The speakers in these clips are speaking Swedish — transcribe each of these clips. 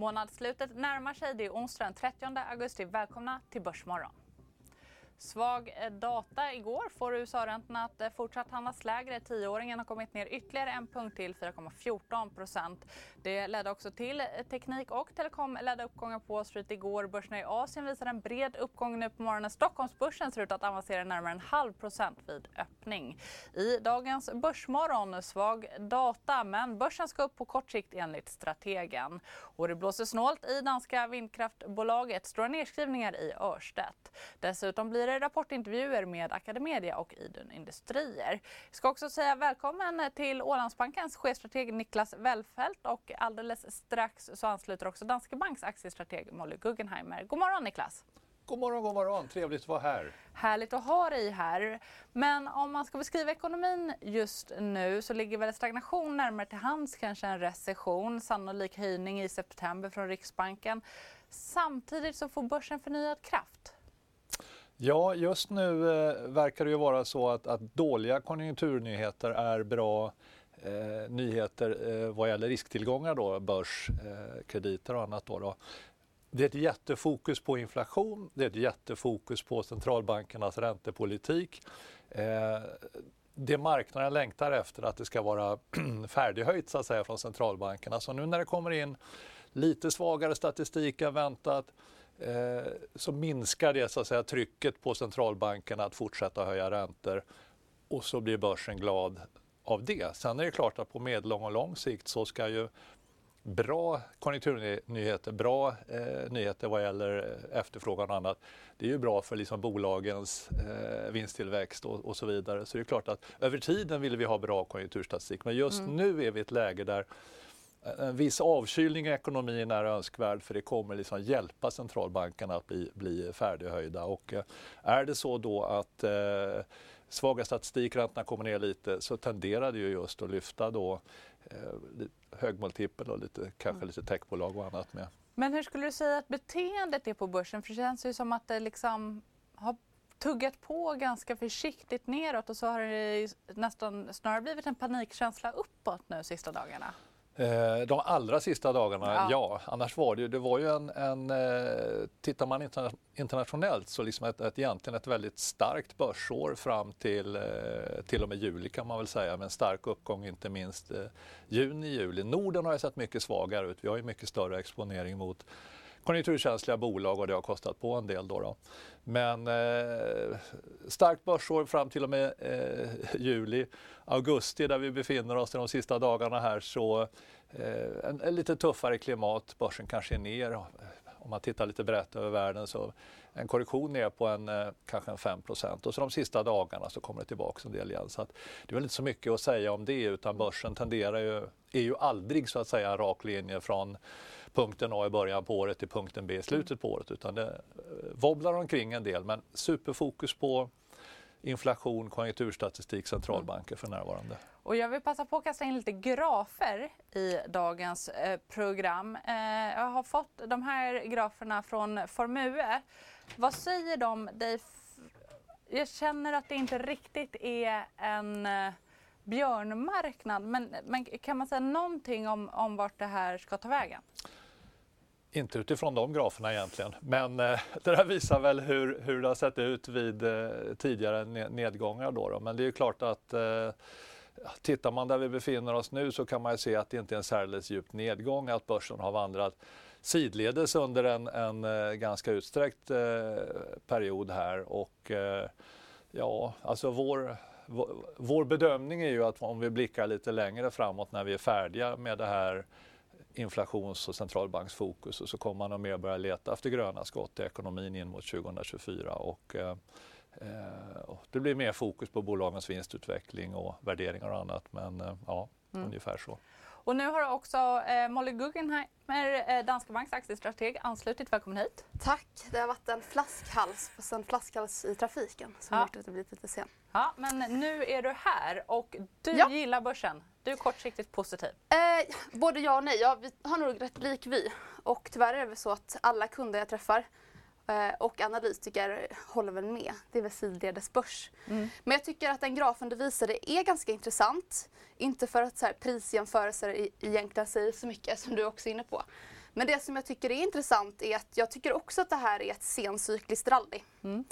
Månadsslutet närmar sig. Det är onsdag den 30 augusti. Välkomna till Börsmorgon. Svag eh, data igår får USA-räntorna att eh, fortsatt handlas lägre. Tioåringen har kommit ner ytterligare en punkt till 4,14 procent. Det ledde också till eh, teknik och telekom ledde uppgångar på Wall Street igår. Börserna i Asien visar en bred uppgång nu på morgonen. Stockholmsbörsen ser ut att avancera närmare en halv procent vid öppning. I dagens Börsmorgon svag data, men börsen ska upp på kort sikt enligt strategen. Och det blåser snålt i danska vindkraftbolaget. Stora nedskrivningar i Örstedt. Dessutom blir det rapportintervjuer med Academedia och Idun Industrier. Jag ska också säga välkommen till Ålandsbankens chefstrateg Niklas Wellfelt och alldeles strax så ansluter också Danske Banks aktiestrateg Molly Guggenheimer. God morgon Niklas! God morgon, god morgon. Trevligt att vara här. Härligt att ha dig här. Men om man ska beskriva ekonomin just nu så ligger väl stagnation närmare till hands, kanske en recession, sannolik höjning i september från Riksbanken. Samtidigt så får börsen förnyad kraft. Ja, just nu eh, verkar det ju vara så att, att dåliga konjunkturnyheter är bra eh, nyheter eh, vad gäller risktillgångar, då, börskrediter eh, och annat. Då, då. Det är ett jättefokus på inflation, det är ett jättefokus på centralbankernas räntepolitik. Eh, det marknaden längtar efter att det ska vara färdighöjt så att säga från centralbankerna. Så nu när det kommer in lite svagare statistik än väntat så minskar det så att säga, trycket på centralbankerna att fortsätta höja räntor och så blir börsen glad av det. Sen är det klart att på medellång och lång sikt så ska ju bra konjunkturnyheter, bra eh, nyheter vad gäller efterfrågan och annat. Det är ju bra för liksom bolagens eh, vinsttillväxt och, och, så vidare. Så det är klart att över tiden vill vi ha bra konjunkturstatistik. Men just mm. nu är vi i ett läge där Eh, en viss avkylning i ekonomin är önskvärd för det kommer liksom hjälpa centralbankerna att bli, bli färdighöjda. Och eh, är det så då att eh, svaga statistikräntorna kommer ner lite så tenderar det ju just att lyfta då eh, högmultipel och lite, kanske lite techbolag och annat med. Men hur skulle du säga att beteendet är på börsen? För det känns ju som att det liksom har tuggat på ganska försiktigt neråt och så har det nästan snarare blivit en panikkänsla uppåt nu sista dagarna. Eh, de allra sista dagarna, ja. ja. Annars var det ju, det var ju en, en eh, tittar man internationellt så liksom ett, ett, egentligen ett väldigt starkt börsår fram till eh, till och med juli kan man väl säga med en stark uppgång inte minst juni, juli. Norden har ju sett mycket svagare ut. Vi har ju mycket större exponering mot konjunkturkänsliga bolag och det har kostat på en del. Då, då. Men eh, starkt börsår fram till och med eh, juli. Augusti där vi befinner oss de sista dagarna här så eh, en, en, lite tuffare klimat. Börsen kanske är ner. Om man tittar lite brett över världen så en korrektion ner på en, eh, kanske en 5 och så de sista dagarna så kommer det tillbaka en del igen. Så att det är väl inte så mycket att säga om det utan börsen tenderar ju, är ju aldrig så att säga en rak linje från punkten A i början på året till punkten B i slutet på året utan det eh, wobblar omkring en del men superfokus på inflation, konjunkturstatistik, centralbanker för närvarande. Och jag vill passa på att kasta in lite grafer i dagens eh, program. Eh, jag har fått de här graferna från Formue. Vad säger de dig? Jag känner att det inte riktigt är en eh, björnmarknad men, men, kan man säga någonting om, om vart det här ska ta vägen? Inte utifrån de graferna egentligen, men eh, det där visar väl hur, hur det har sett ut vid eh, tidigare nedgångar. Då, då. Men det är klart att eh, tittar man där vi befinner oss nu så kan man se att det inte är en särdeles djup nedgång, att börsen har vandrat sidledes under en, en eh, ganska utsträckt eh, period här. Och eh, ja, alltså vår, vår bedömning är ju att om vi blickar lite längre framåt när vi är färdiga med det här inflations och centralbanksfokus och så kommer man att mer börja leta efter gröna skott i ekonomin in mot 2024. Och, eh, och det blir mer fokus på bolagens vinstutveckling och värderingar och annat. Men eh, ja, mm. ungefär så. Och nu har också eh, Molly Guggenheimer, eh, Danske Banks aktiestrateg, anslutit. Välkommen hit. Tack. Det har varit en flaskhals, fast en flaskhals i trafiken som ja. gjort att det blivit lite sen. Ja, men nu är du här och du ja. gillar börsen. Du är kortsiktigt positiv. Eh, både ja och nej. Ja, vi har nog rätt lik vi. Och tyvärr är det så att alla kunder jag träffar Eh, och analytiker håller väl med. Det är väl sidledes börs. Mm. Men jag tycker att den grafen du visade är ganska intressant. Inte för att så här, prisjämförelser egentligen säger så mycket som du också är inne på. Men det som jag tycker är intressant är att jag tycker också att det här är ett sencykliskt rally. Mm.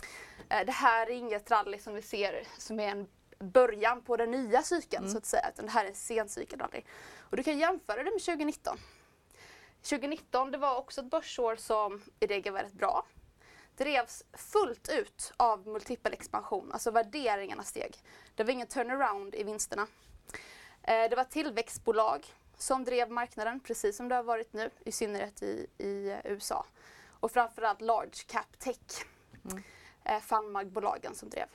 Eh, det här är inget rally som vi ser som är en början på den nya cykeln mm. så att säga. Utan det här är en sencykelrally. Och du kan jämföra det med 2019. 2019 det var också ett börsår som i regel var rätt bra drevs fullt ut av multipel expansion, alltså värderingarna steg. Det var ingen turnaround i vinsterna. Eh, det var tillväxtbolag som drev marknaden, precis som det har varit nu, i synnerhet i, i USA. Och framförallt large cap tech, mm. Eh, Funmag-bolagen som drev.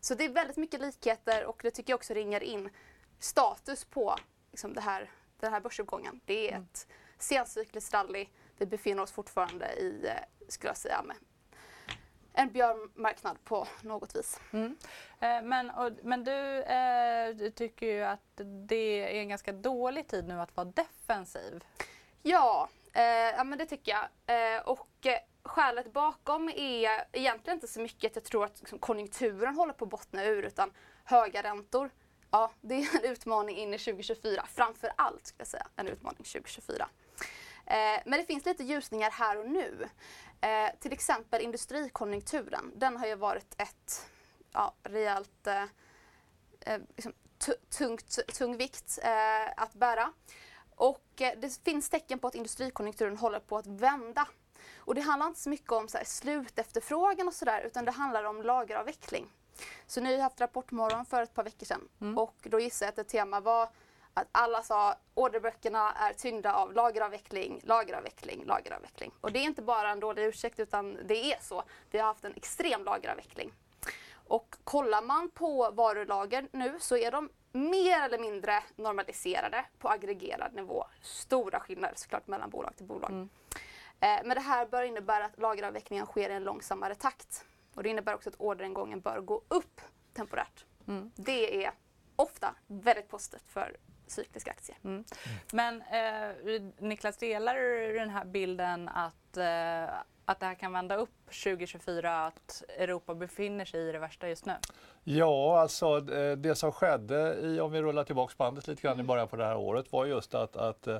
Så det är väldigt mycket likheter och det tycker jag också ringer in status på liksom det här, den här börsuppgången. Det är mm. ett sencykliskt rally. Vi befinner oss fortfarande i, eh, skulle jag säga, med en björnmarknad på något vis. Mm. Eh, men, och, men du, eh, du tycker ju att det är en ganska dålig tid nu att vara defensiv. Ja, eh, ja men det tycker jag. Eh, och eh, skälet bakom är egentligen inte så mycket att jag tror att liksom, konjunkturen håller på att bottna ur utan höga räntor. Ja, det är en utmaning in i 2024. Framför allt ska jag säga en utmaning 2024. Eh, men det finns lite ljusningar här och nu. Eh, till exempel industrikonjunkturen, den har ju varit ett ja, rejält eh, eh liksom, tungt, tung vikt eh, att bära. Och eh, det finns tecken på att industrikonjunkturen håller på att vända. Och det handlar inte så mycket om så här, slutefterfrågan och sådär utan det handlar om lageravveckling. Så ni har haft Rapportmorgon för ett par veckor sedan mm. och då gissar jag att ett tema var att alla sa orderböckerna är tyngda av lageravveckling, lageravveckling, lageravveckling. Och det är inte bara en dålig ursäkt utan det är så. Vi har haft en extrem lageravveckling. Och kollar man på varulager nu så är de mer eller mindre normaliserade på aggregerad nivå. Stora skillnader såklart mellan bolag till bolag. Mm. Eh, men det här bör innebära att lageravvecklingen sker i en långsammare takt. Och det innebär också att orderingången bör gå upp temporärt. Mm. Det är ofta väldigt positivt för cykliska aktier. Mm. Men eh, Niklas, delar du den här bilden att, eh, att det här kan vända upp 2024, att Europa befinner sig i det värsta just nu? Ja, alltså det som skedde, i, om vi rullar tillbaka bandet lite grann i mm. början på det här året, var just att, att eh,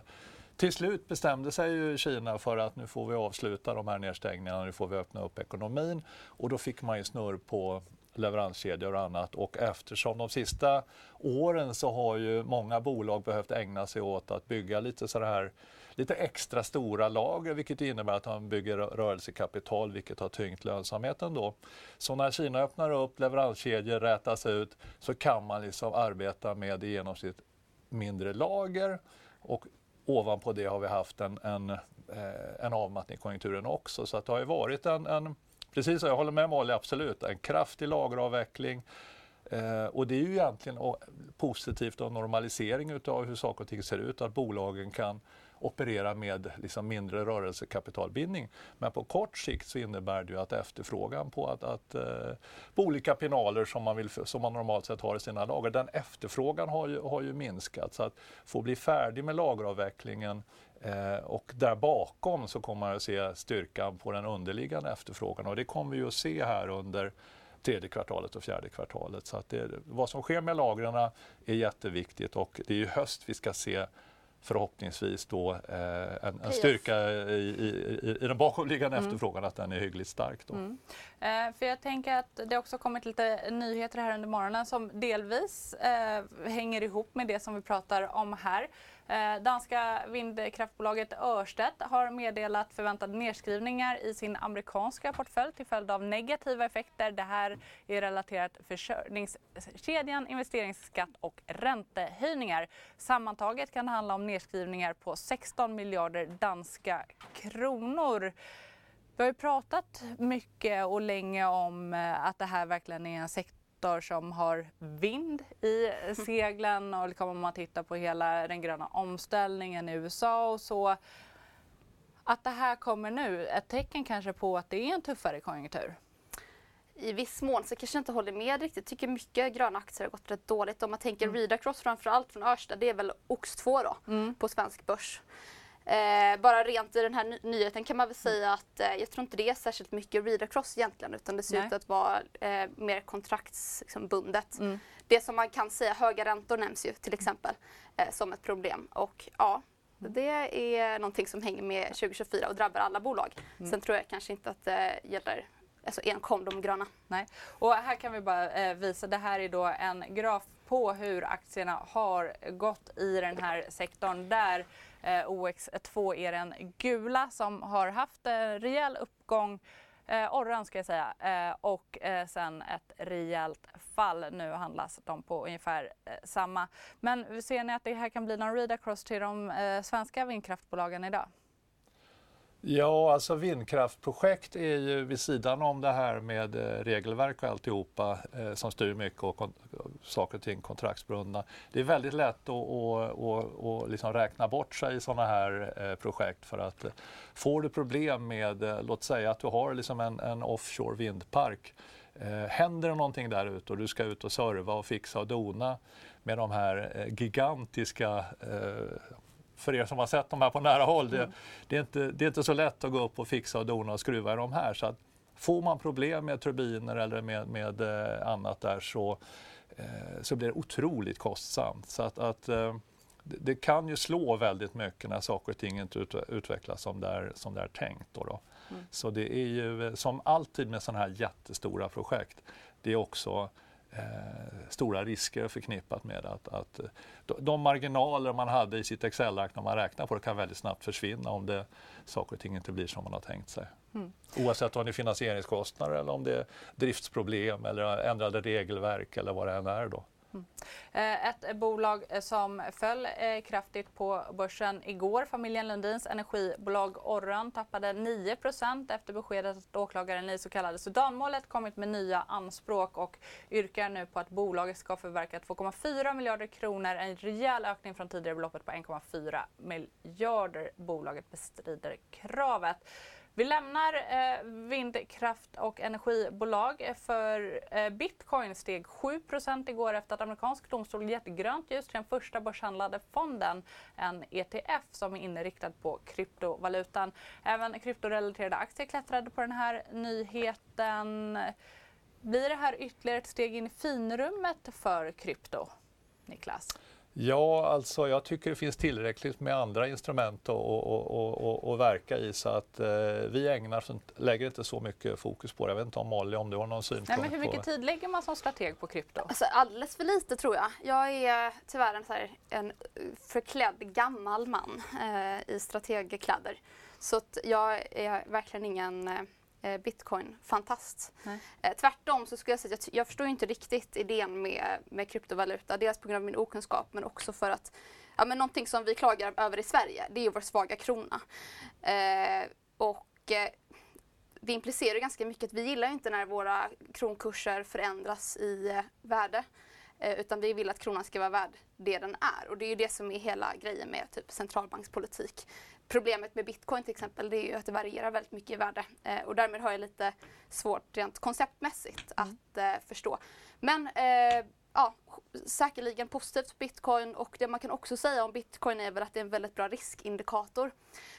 till slut bestämde sig ju Kina för att nu får vi avsluta de här nedstängningarna, nu får vi öppna upp ekonomin och då fick man ju snurr på leveranskedjor och annat. Och eftersom de sista åren så har ju många bolag behövt ägna sig åt att bygga lite så här lite extra stora lager vilket innebär att de bygger rörelsekapital vilket har tyngt lönsamheten då. Så när Kina öppnar upp, leveranskedjor rätas ut så kan man liksom arbeta med i genomsnitt mindre lager och ovanpå det har vi haft en, en, eh, en avmattning i konjunkturen också. Så att det har ju varit en, en Precis, jag håller med Molly, absolut. En kraftig lageravveckling. Eh, och det är ju egentligen positivt och normalisering utav hur saker och ting ser ut, att bolagen kan operera med liksom mindre rörelsekapitalbindning. Men på kort sikt så innebär det ju att efterfrågan på att, att eh, på olika pinaler som man, vill, som man normalt sett har i sina lager, den efterfrågan har ju, har ju minskat. Så att få bli färdig med lageravvecklingen Eh, och där bakom så kommer man att se styrkan på den underliggande efterfrågan och det kommer vi att se här under tredje kvartalet och fjärde kvartalet. Så att det, vad som sker med lagren är jätteviktigt och det är i höst vi ska se förhoppningsvis då eh, en, en, styrka i, i, i den bakomliggande mm. efterfrågan, att den är hyggligt stark. Då. Mm. Eh, för jag tänker att det också kommit lite nyheter här under morgonen som delvis eh, hänger ihop med det som vi pratar om här. Eh, danska vindkraftbolaget Ørsted har meddelat förväntade nedskrivningar i sin amerikanska portfölj till följd av negativa effekter. Det här är relaterat till försörjningskedjan, investeringsskatt och räntehöjningar. Sammantaget kan det handla om nedskrivningar på 16 miljarder danska kronor. Vi har ju pratat mycket och länge om eh, att det här verkligen är en sektor sektor som har vind i seglen och liksom om man tittar på hela den gröna omställningen i USA och så. Att det här kommer nu, ett tecken kanske på att det är en tuffare konjunktur? i viss mån, så jag kanske inte håller med riktigt. Tycker mycket gröna aktier har gått rätt dåligt. Om man tänker mm. Redacross framförallt från Örsta, det är väl OX2 då mm. på svensk börs. Eh, bara rent i den här ny nyheten kan man väl säga att eh, jag tror inte det är särskilt mycket Redacross egentligen utan det ser Nej. ut att vara eh, mer kontraktsbundet. Liksom, mm. Det som man kan säga, höga räntor nämns ju till exempel eh, som ett problem. Och ja, mm. det är någonting som hänger med 2024 och drabbar alla bolag. Mm. Sen tror jag kanske inte att det gäller alltså enkom de gröna. Nej. Och här kan vi bara eh, visa, det här är då en graf på hur aktierna har gått i den här sektorn där Eh, OX2 är den gula som har haft en rejäl uppgång Eh, orran ska jag säga eh, och eh, sen ett rejält fall. Nu handlas de på ungefär eh, samma. Men ser ni att det här kan bli någon read across till de eh, svenska vindkraftbolagen idag? Ja, alltså vindkraftprojekt är ju vid sidan om det här med eh, regelverk och alltihopa eh, som styr mycket och saker och ting kontraktsbundna. Det är väldigt lätt att, att, att, att liksom räkna bort sig i sådana här eh, projekt för att eh, får du problem med, eh, låt säga att du har liksom en, en offshore vindpark händer det någonting där ute och du ska ut och serva och fixa och dona med de här gigantiska för er som har sett de här på nära håll. Det, mm. det, är inte, det är inte så lätt att gå upp och fixa och dona och skruva i de här. Så att får man problem med turbiner eller med, med eh, annat där så, eh, så blir det otroligt kostsamt. Så att, att eh, det kan ju slå väldigt mycket när saker och ting inte ut, utvecklas som det är, som det är tänkt. Då, då. Mm. Så det är ju som alltid med sådana här jättestora projekt, det är också stora risker förknippat med att, att de marginaler man hade i sitt Excel-ark när man räknar på det kan väldigt snabbt försvinna om det, saker och ting inte blir som man har tänkt sig. Mm. Oavsett om det är finansieringskostnader eller om det är driftsproblem eller ändrade regelverk eller vad det än är. Då. Mm. Eh, ett bolag eh, som föll eh, kraftigt på börsen igår, familjen Lundins energibolag Orran, tappade 9% efter beskedet att åklagaren i så kallade Sudanmålet kommit med nya anspråk och yrkar nu på att bolaget ska förverka 2,4 miljarder kronor, en rejäl ökning från tidigare beloppet på 1,4 miljarder. Bolaget bestrider kravet. Vi lämnar eh, vindkraft och energibolag för eh, bitcoin steg 7% igår efter att amerikansk domstol gett grönt ljus till den första börshandlade fonden, en ETF som är inriktad på kryptovalutan. Även kryptorelaterade aktier klättrade på den här nyheten. Blir det här ytterligare ett steg in i finrummet för krypto? Niklas? Ja, alltså jag tycker det finns tillräckligt med andra instrument att verka i så att eh, vi ägnar, lägger inte så mycket fokus på det. Jag vet inte om Molly, om du har någon synpunkt? Nej, men hur mycket tid lägger man som strateg på krypto? Alltså, alldeles för lite tror jag. Jag är tyvärr en, så här, en förklädd gammal man eh, i strategkläder. Så jag är verkligen ingen eh, bitcoin-fantast. Eh, tvärtom så skulle jag säga att jag, jag förstår inte riktigt idén med, med kryptovaluta. Dels på grund av min okunskap men också för att ja, men någonting som vi klagar över i Sverige det är ju vår svaga krona. Eh, och eh, det implicerar ganska mycket att vi gillar inte när våra kronkurser förändras i eh, värde. Eh, utan vi vill att kronan ska vara värd det den är. Och det är ju det som är hela grejen med typ centralbankspolitik. Problemet med bitcoin till exempel det är ju att det varierar väldigt mycket i värde eh, och därmed har jag lite svårt rent konceptmässigt mm. att eh, förstå. Men eh, ja, säkerligen positivt för bitcoin och det man kan också säga om bitcoin är väl att det är en väldigt bra riskindikator.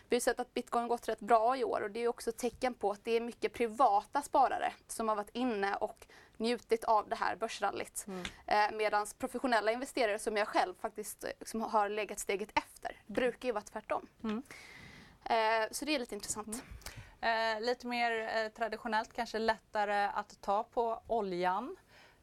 Vi har sett att bitcoin gått rätt bra i år och det är också ett tecken på att det är mycket privata sparare som har varit inne och njutit av det här börsrallyt. Mm. Eh, Medan professionella investerare som jag själv faktiskt eh, som har legat steget efter brukar ju vara tvärtom. Mm. Eh, så det är lite intressant. Mm. Eh, lite mer eh, traditionellt kanske lättare att ta på oljan.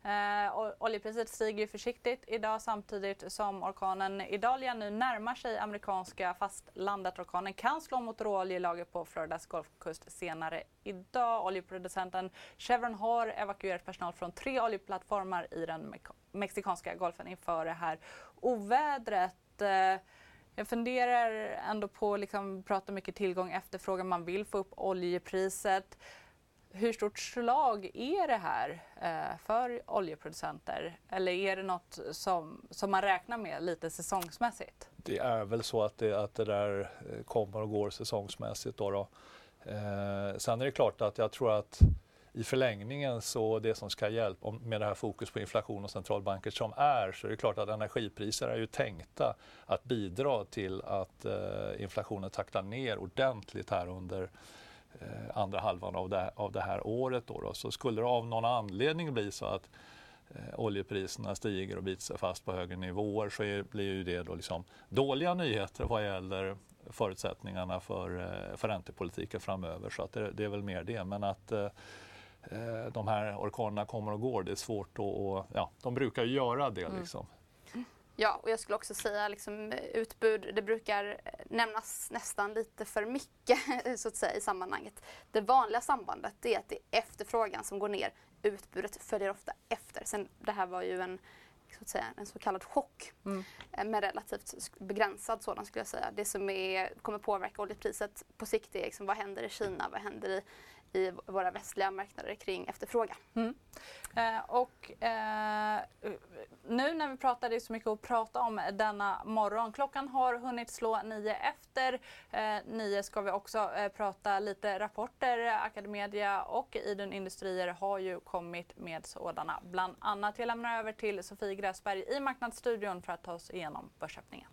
Eh, oljepriset stiger försiktigt idag samtidigt som orkanen Idalia nu närmar sig amerikanska fastlandet. Orkanen kan slå mot råoljelager på Floridas golfkust senare idag. Oljeproducenten Chevron har evakuerat personal från tre oljeplattformar i den me mexikanska golfen inför det här ovädret. Eh, jag funderar ändå på, liksom, prata mycket tillgång och efterfrågan, man vill få upp oljepriset. hur stort slag är det här eh, för oljeproducenter? Eller är det något som, som man räknar med lite säsongsmässigt? Det är väl så att det, att det där eh, kommer och går säsongsmässigt. Då, då. Eh, sen är det klart att jag tror att i förlängningen så det som ska hjälpa med det här fokus på inflation och centralbanker som är så är det klart att energipriser är ju tänkta att bidra till att eh, inflationen taktar ner ordentligt här under eh, andra halvan av det, av det här året. Då, då. Så skulle det av någon anledning bli så att eh, oljepriserna stiger och biter sig fast på högre nivåer så är, blir ju det då liksom dåliga nyheter vad gäller förutsättningarna för, eh, för räntepolitiken framöver. Så att det, det är väl mer det. Men att Eh, de här orkanerna kommer och går. Det är svårt att, och, ja, de brukar göra det mm. liksom. Ja, och jag skulle också säga liksom, utbud, det brukar nämnas nästan lite för mycket så att säga i sammanhanget. Det vanliga sambandet är att det är efterfrågan som går ner, utbudet följer ofta efter. Sen, det här var ju en så, att säga, en så kallad chock mm. Eh, med relativt begränsad sådan skulle jag säga. Det som är, kommer påverka oljepriset på sikt är liksom, vad händer i Kina, vad händer i i våra västliga marknader kring efterfrågan. Mm. Eh, och eh, nu när vi pratar, det är så mycket att prata om denna morgon. Klockan har hunnit slå nio efter eh, nio ska vi också eh, prata lite rapporter. Academedia och Idun Industrier har ju kommit med sådana bland annat. Jag lämnar över till Sofie Gräsberg i Marknadsstudion för att ta oss igenom börsöppningen.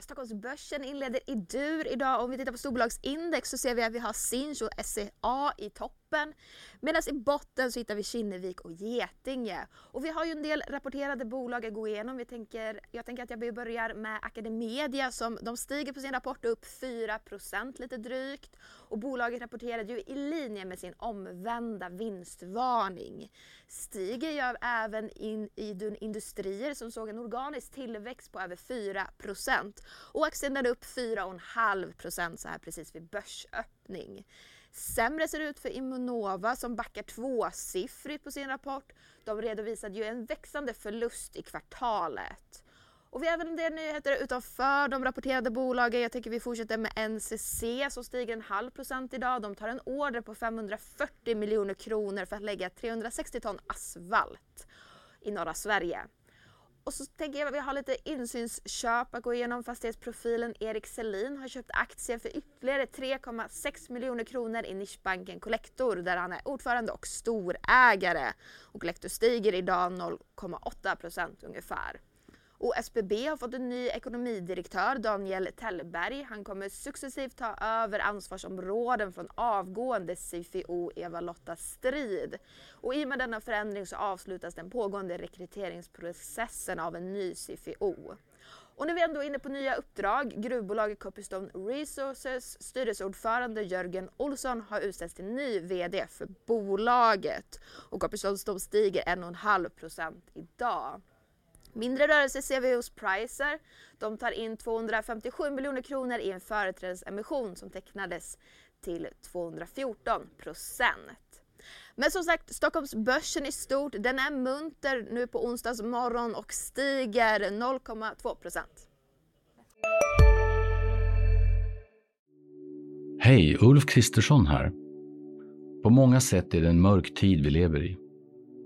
Stockholmsbörsen inleder i dur idag. Om vi tittar på storbolagsindex så ser vi att vi har Sinch och SCA i topp toppen. Medan i botten så hittar vi Kinnevik och Getinge. Och vi har ju en del rapporterade bolag att gå igenom. Vi tänker, jag tänker att jag börjar med Academedia som de stiger på sin rapport upp 4% lite drygt. Och bolaget rapporterade ju i linje med sin omvända vinstvarning. Stiger gör även in Idun Industrier som såg en organisk tillväxt på över 4% och aktien är upp 4,5% så här precis vid börsöppning. Sämre ser det ut för Immunova som backar tvåsiffrigt på sin rapport. De redovisade ju en växande förlust i kvartalet. Och vi har även en del nyheter utanför de rapporterade bolagen. Jag tycker vi fortsätter med NCC som stiger en halv procent idag. De tar en order på 540 miljoner kronor för att lägga 360 ton asfalt i norra Sverige. Och så tänker jag att vi har lite insynsköp att gå igenom fastighetsprofilen. Erik Selin har köpt aktier för ytterligare 3,6 miljoner kronor i nischbanken Collector där han är ordförande och storägare. Och Collector stiger idag 0,8 procent ungefär. Och SBB har fått en ny ekonomidirektör, Daniel Tellberg. Han kommer successivt ta över ansvarsområden från avgående CFO Eva-Lotta Strid. Och i och med denna förändring så avslutas den pågående rekryteringsprocessen av en ny CFO. Och nu är vi ändå inne på nya uppdrag. Gruvbolaget Copystone Resources styrelseordförande Jörgen Olsson har utsetts till ny VD för bolaget. Och Copystone stiger 1,5 idag. Mindre rörelse ser vi hos Pricer. De tar in 257 miljoner kronor i en företrädesemission som tecknades till 214 procent. Men som sagt, Stockholmsbörsen i stort, den är munter nu på onsdags morgon och stiger 0,2 procent. Hej, Ulf Kristersson här. På många sätt är det en mörk tid vi lever i.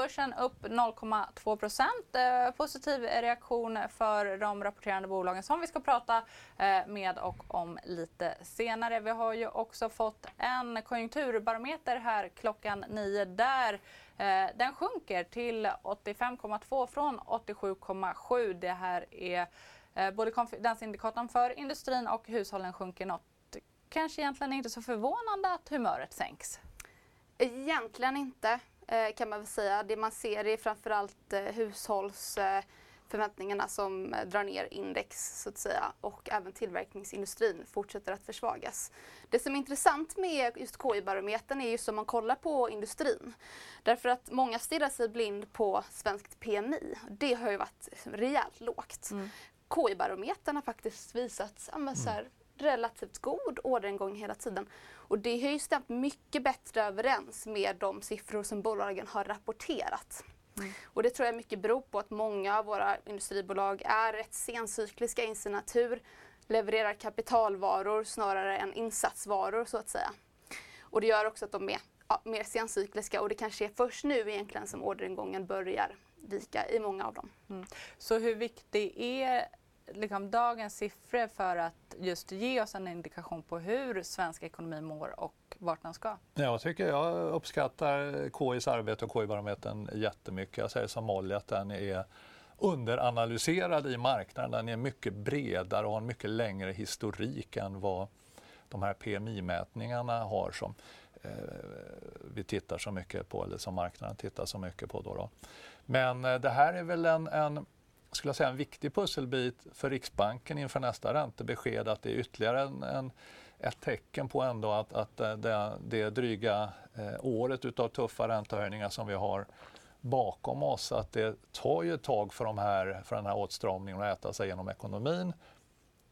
Börsen upp 0,2 procent. Eh, positiv reaktion för de rapporterande bolagen som vi ska prata eh, med och om lite senare. Vi har ju också fått en konjunkturbarometer här klockan nio där eh, den sjunker till 85,2 från 87,7. Det här är både konfidensindikatorn för industrin och hushållen sjunker något. Kanske egentligen inte så förvånande att humöret sänks. Egentligen inte eh, kan man väl säga. Det man ser är framförallt eh, hushållsförväntningarna som eh, drar ner index så att säga och även tillverkningsindustrin fortsätter att försvagas. Det som är intressant med just KI-barometern är just om man kollar på industrin. Därför att många stirrar sig blind på svenskt PMI. Det har ju varit rejält lågt. Mm. KI-barometern har faktiskt visat ja, så här, relativt god orderingång hela tiden. Och det har ju stämt mycket bättre överens med de siffror som bolagen har rapporterat. Mm. Och det tror jag mycket beror på att många av våra industribolag är rätt sencykliska i sin natur, levererar kapitalvaror snarare än insatsvaror så att säga. Och det gör också att de är ja, mer sencykliska och det kanske är först nu egentligen som orderingången börjar vika i många av dem. Mm. Så hur viktig är liksom dagens siffror för att just ge oss en indikation på hur svensk ekonomi mår och vart den ska? Jag tycker jag uppskattar KIs arbete och KI-barometern jättemycket. Jag säger som Molly att den är underanalyserad i marknaden. Den är mycket bredare och har en mycket längre historik än vad de här PMI-mätningarna har som eh, vi tittar så mycket på, eller som marknaden tittar så mycket på. Då, då. Men eh, det här är väl en, en skulle jag säga, en viktig pusselbit för Riksbanken inför nästa räntebesked att det är ytterligare en, en ett tecken på ändå att, att det, det dryga eh, året utav tuffa räntehöjningar som vi har bakom oss, att det tar ju ett tag för, de här, för den här åtstramningen att äta sig genom ekonomin.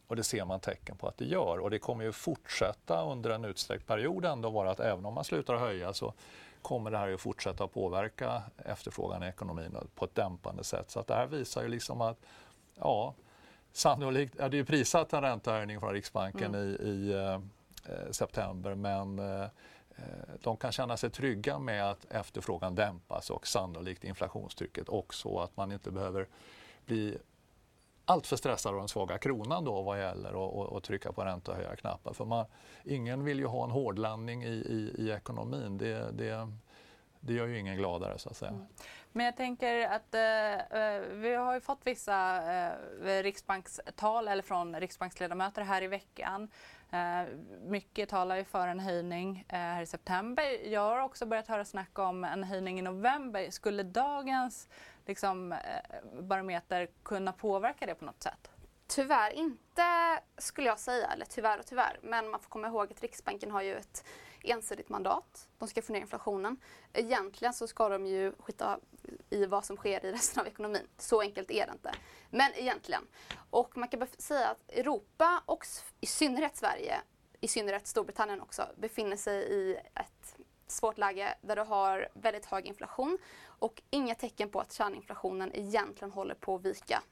Och det ser man tecken på att det gör. Och det kommer ju fortsätta under en utsträckt period ändå vara att även om man slutar höja så kommer det här att fortsätta påverka efterfrågan i ekonomin på ett dämpande sätt. Så att det här visar ju liksom att ja, sannolikt är det ju prissatt en räntehöjning från Riksbanken mm. i, i eh, september men eh, de kan känna sig trygga med att efterfrågan dämpas och sannolikt inflationstrycket också. Att man inte behöver bli alltför stressad av den svaga kronan då vad gäller att trycka på räntehöjarknappen. För man, ingen vill ju ha en hårdlandning i, i, i ekonomin. Det, det, det gör ju ingen gladare så att säga. Mm. Men jag tänker att eh, eh vi har ju fått vissa eh, riksbankstal eller från riksbanksledamöter här i veckan. Eh, mycket talar ju för en höjning eh, här i september. Jag har också börjat höra snack om en höjning i november. Skulle dagens liksom, eh, barometer kunna påverka det på något sätt? Tyvärr inte skulle jag säga, eller tyvärr och tyvärr. Men man får komma ihåg att Riksbanken har ju ett ensidigt mandat. De ska få ner inflationen. Egentligen så ska de ju skita i vad som sker i resten av ekonomin. Så enkelt är det inte. Men egentligen. Och man kan säga att Europa och i synnerhet Sverige, i synnerhet Storbritannien också, befinner sig i ett svårt läge där du har väldigt hög inflation och inga tecken på att kärninflationen egentligen håller på att vika.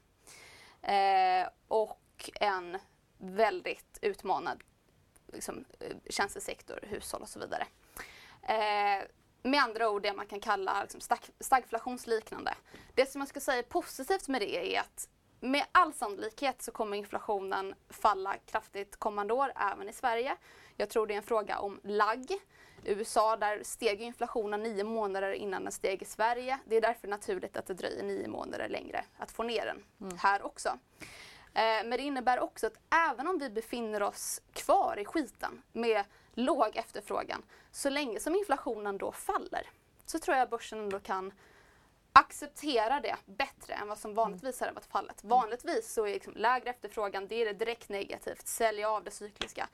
Eh, och en väldigt utmanad liksom, eh, tjänstesektor, hushåll och så vidare. Eh, med andra ord det man kan kalla liksom, stag stagflationsliknande. Det som jag ska säga är positivt med det är att med all sannolikhet så kommer inflationen falla kraftigt kommande år, även i Sverige. Jag tror det är en fråga om lagg. USA, där steg inflationen nio månader innan den steg i Sverige. Det är därför naturligt att det dröjer nio månader längre att få ner den mm. här också. Eh, men det innebär också att även om vi befinner oss kvar i skiten med låg efterfrågan, så länge som inflationen då faller, så tror jag börsen ändå kan acceptera det bättre än vad som vanligtvis har varit fallet. Vanligtvis så är liksom lägre efterfrågan, det är det direkt negativt, sälja av det cykliska.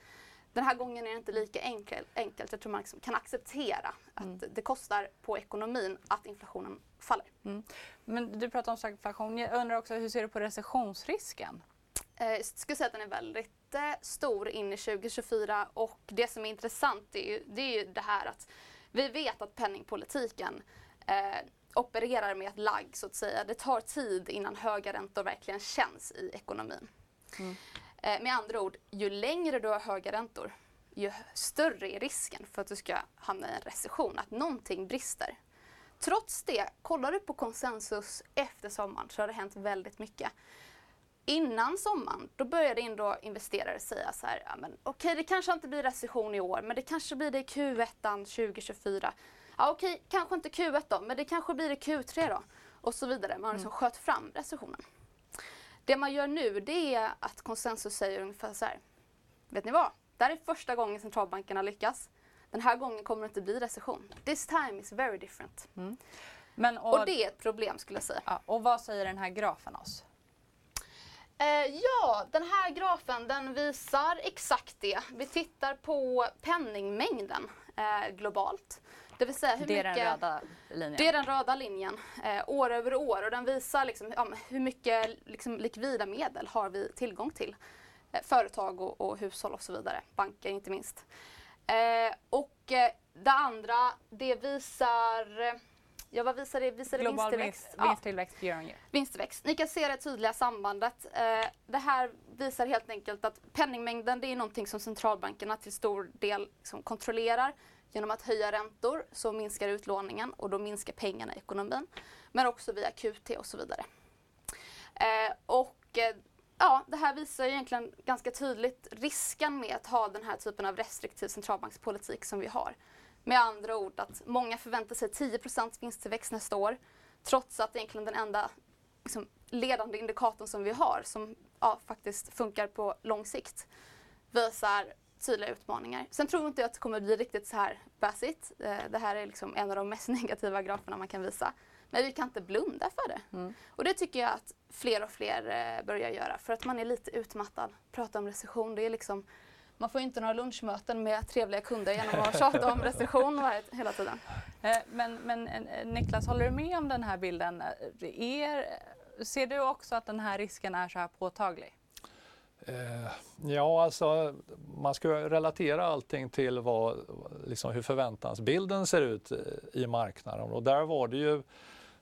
Den här gången är det inte lika enkel, enkelt. Jag tror man liksom kan acceptera att mm. det kostar på ekonomin att inflationen faller. Mm. Men du pratar om stagflation. Jag undrar också hur ser du på recessionsrisken? Eh, jag skulle säga att den är väldigt eh, stor in i 2024 och det som är intressant är ju, det är ju det här att vi vet att penningpolitiken eh, opererar med ett lagg så att säga. Det tar tid innan höga räntor verkligen känns i ekonomin. Mm. Eh, med andra ord, ju längre du har höga räntor, ju större är risken för att du ska hamna i en recession, att någonting brister. Trots det, kollar du på konsensus efter sommaren så har det hänt väldigt mycket. Innan sommaren, då började ändå investerare säga så här, ja, men okej okay, det kanske inte blir recession i år, men det kanske blir det i Q1 2024. Ja okej, okay, kanske inte Q1 då, men det kanske blir det i Q3 då. Och så vidare. Man har liksom mm. sköt fram recessionen. Det man gör nu det är att konsensus säger ungefär så här. Vet ni vad? Det här är första gången centralbankerna lyckas. Den här gången kommer det inte bli recession. This time is very different. Men, och, Och det är ett problem skulle jag säga. ja, och vad säger den här grafen oss? Eh, ja, den här grafen den visar exakt det. Vi tittar på penningmängden eh, globalt. Det vill säga hur Det är mycket... den röda linjen. Det är den röda linjen, eh, år över år och den visar liksom, ja, hur mycket liksom, likvida medel har vi tillgång till. Eh, företag och, och hushåll och så vidare, banker inte minst. Eh, och eh, det andra, det visar, eh, ja vad visar det? Visar det Global vinsttillväxt? vinst, Ja, vinsttillväxt year on year. vinsttillväxt. Ni kan se det tydliga sambandet. Eh, det här visar helt enkelt att penningmängden det är någonting som centralbankerna till stor del liksom kontrollerar. Genom att höja räntor så minskar utlåningen och då minskar pengarna i ekonomin. Men också via QT och så vidare. Eh, och eh, ja, det här visar egentligen ganska tydligt risken med att ha den här typen av restriktiv centralbankspolitik som vi har. Med andra ord att många förväntar sig 10% vinsttillväxt nästa år. Trots att egentligen den enda liksom, ledande indikatorn som vi har som ja, faktiskt funkar på lång sikt visar tydliga utmaningar. Sen tror inte jag att det kommer bli riktigt så här bassigt. Eh, Det här är liksom en av de mest negativa graferna man kan visa. Men vi kan inte blunda för det. Och det tycker jag att fler och fler eh, börjar göra för att man är lite utmattad. Prata om recession, det är liksom man får inte några lunchmöten med trevliga kunder genom att tjata om recession hela tiden. Eh, Men, men Niklas, håller du med om den här bilden? Är, ser du också att den här risken är så här påtaglig? Eh, ja, alltså man ska relatera allting till vad, liksom hur förväntansbilden ser ut eh, i marknaden. Och där var det ju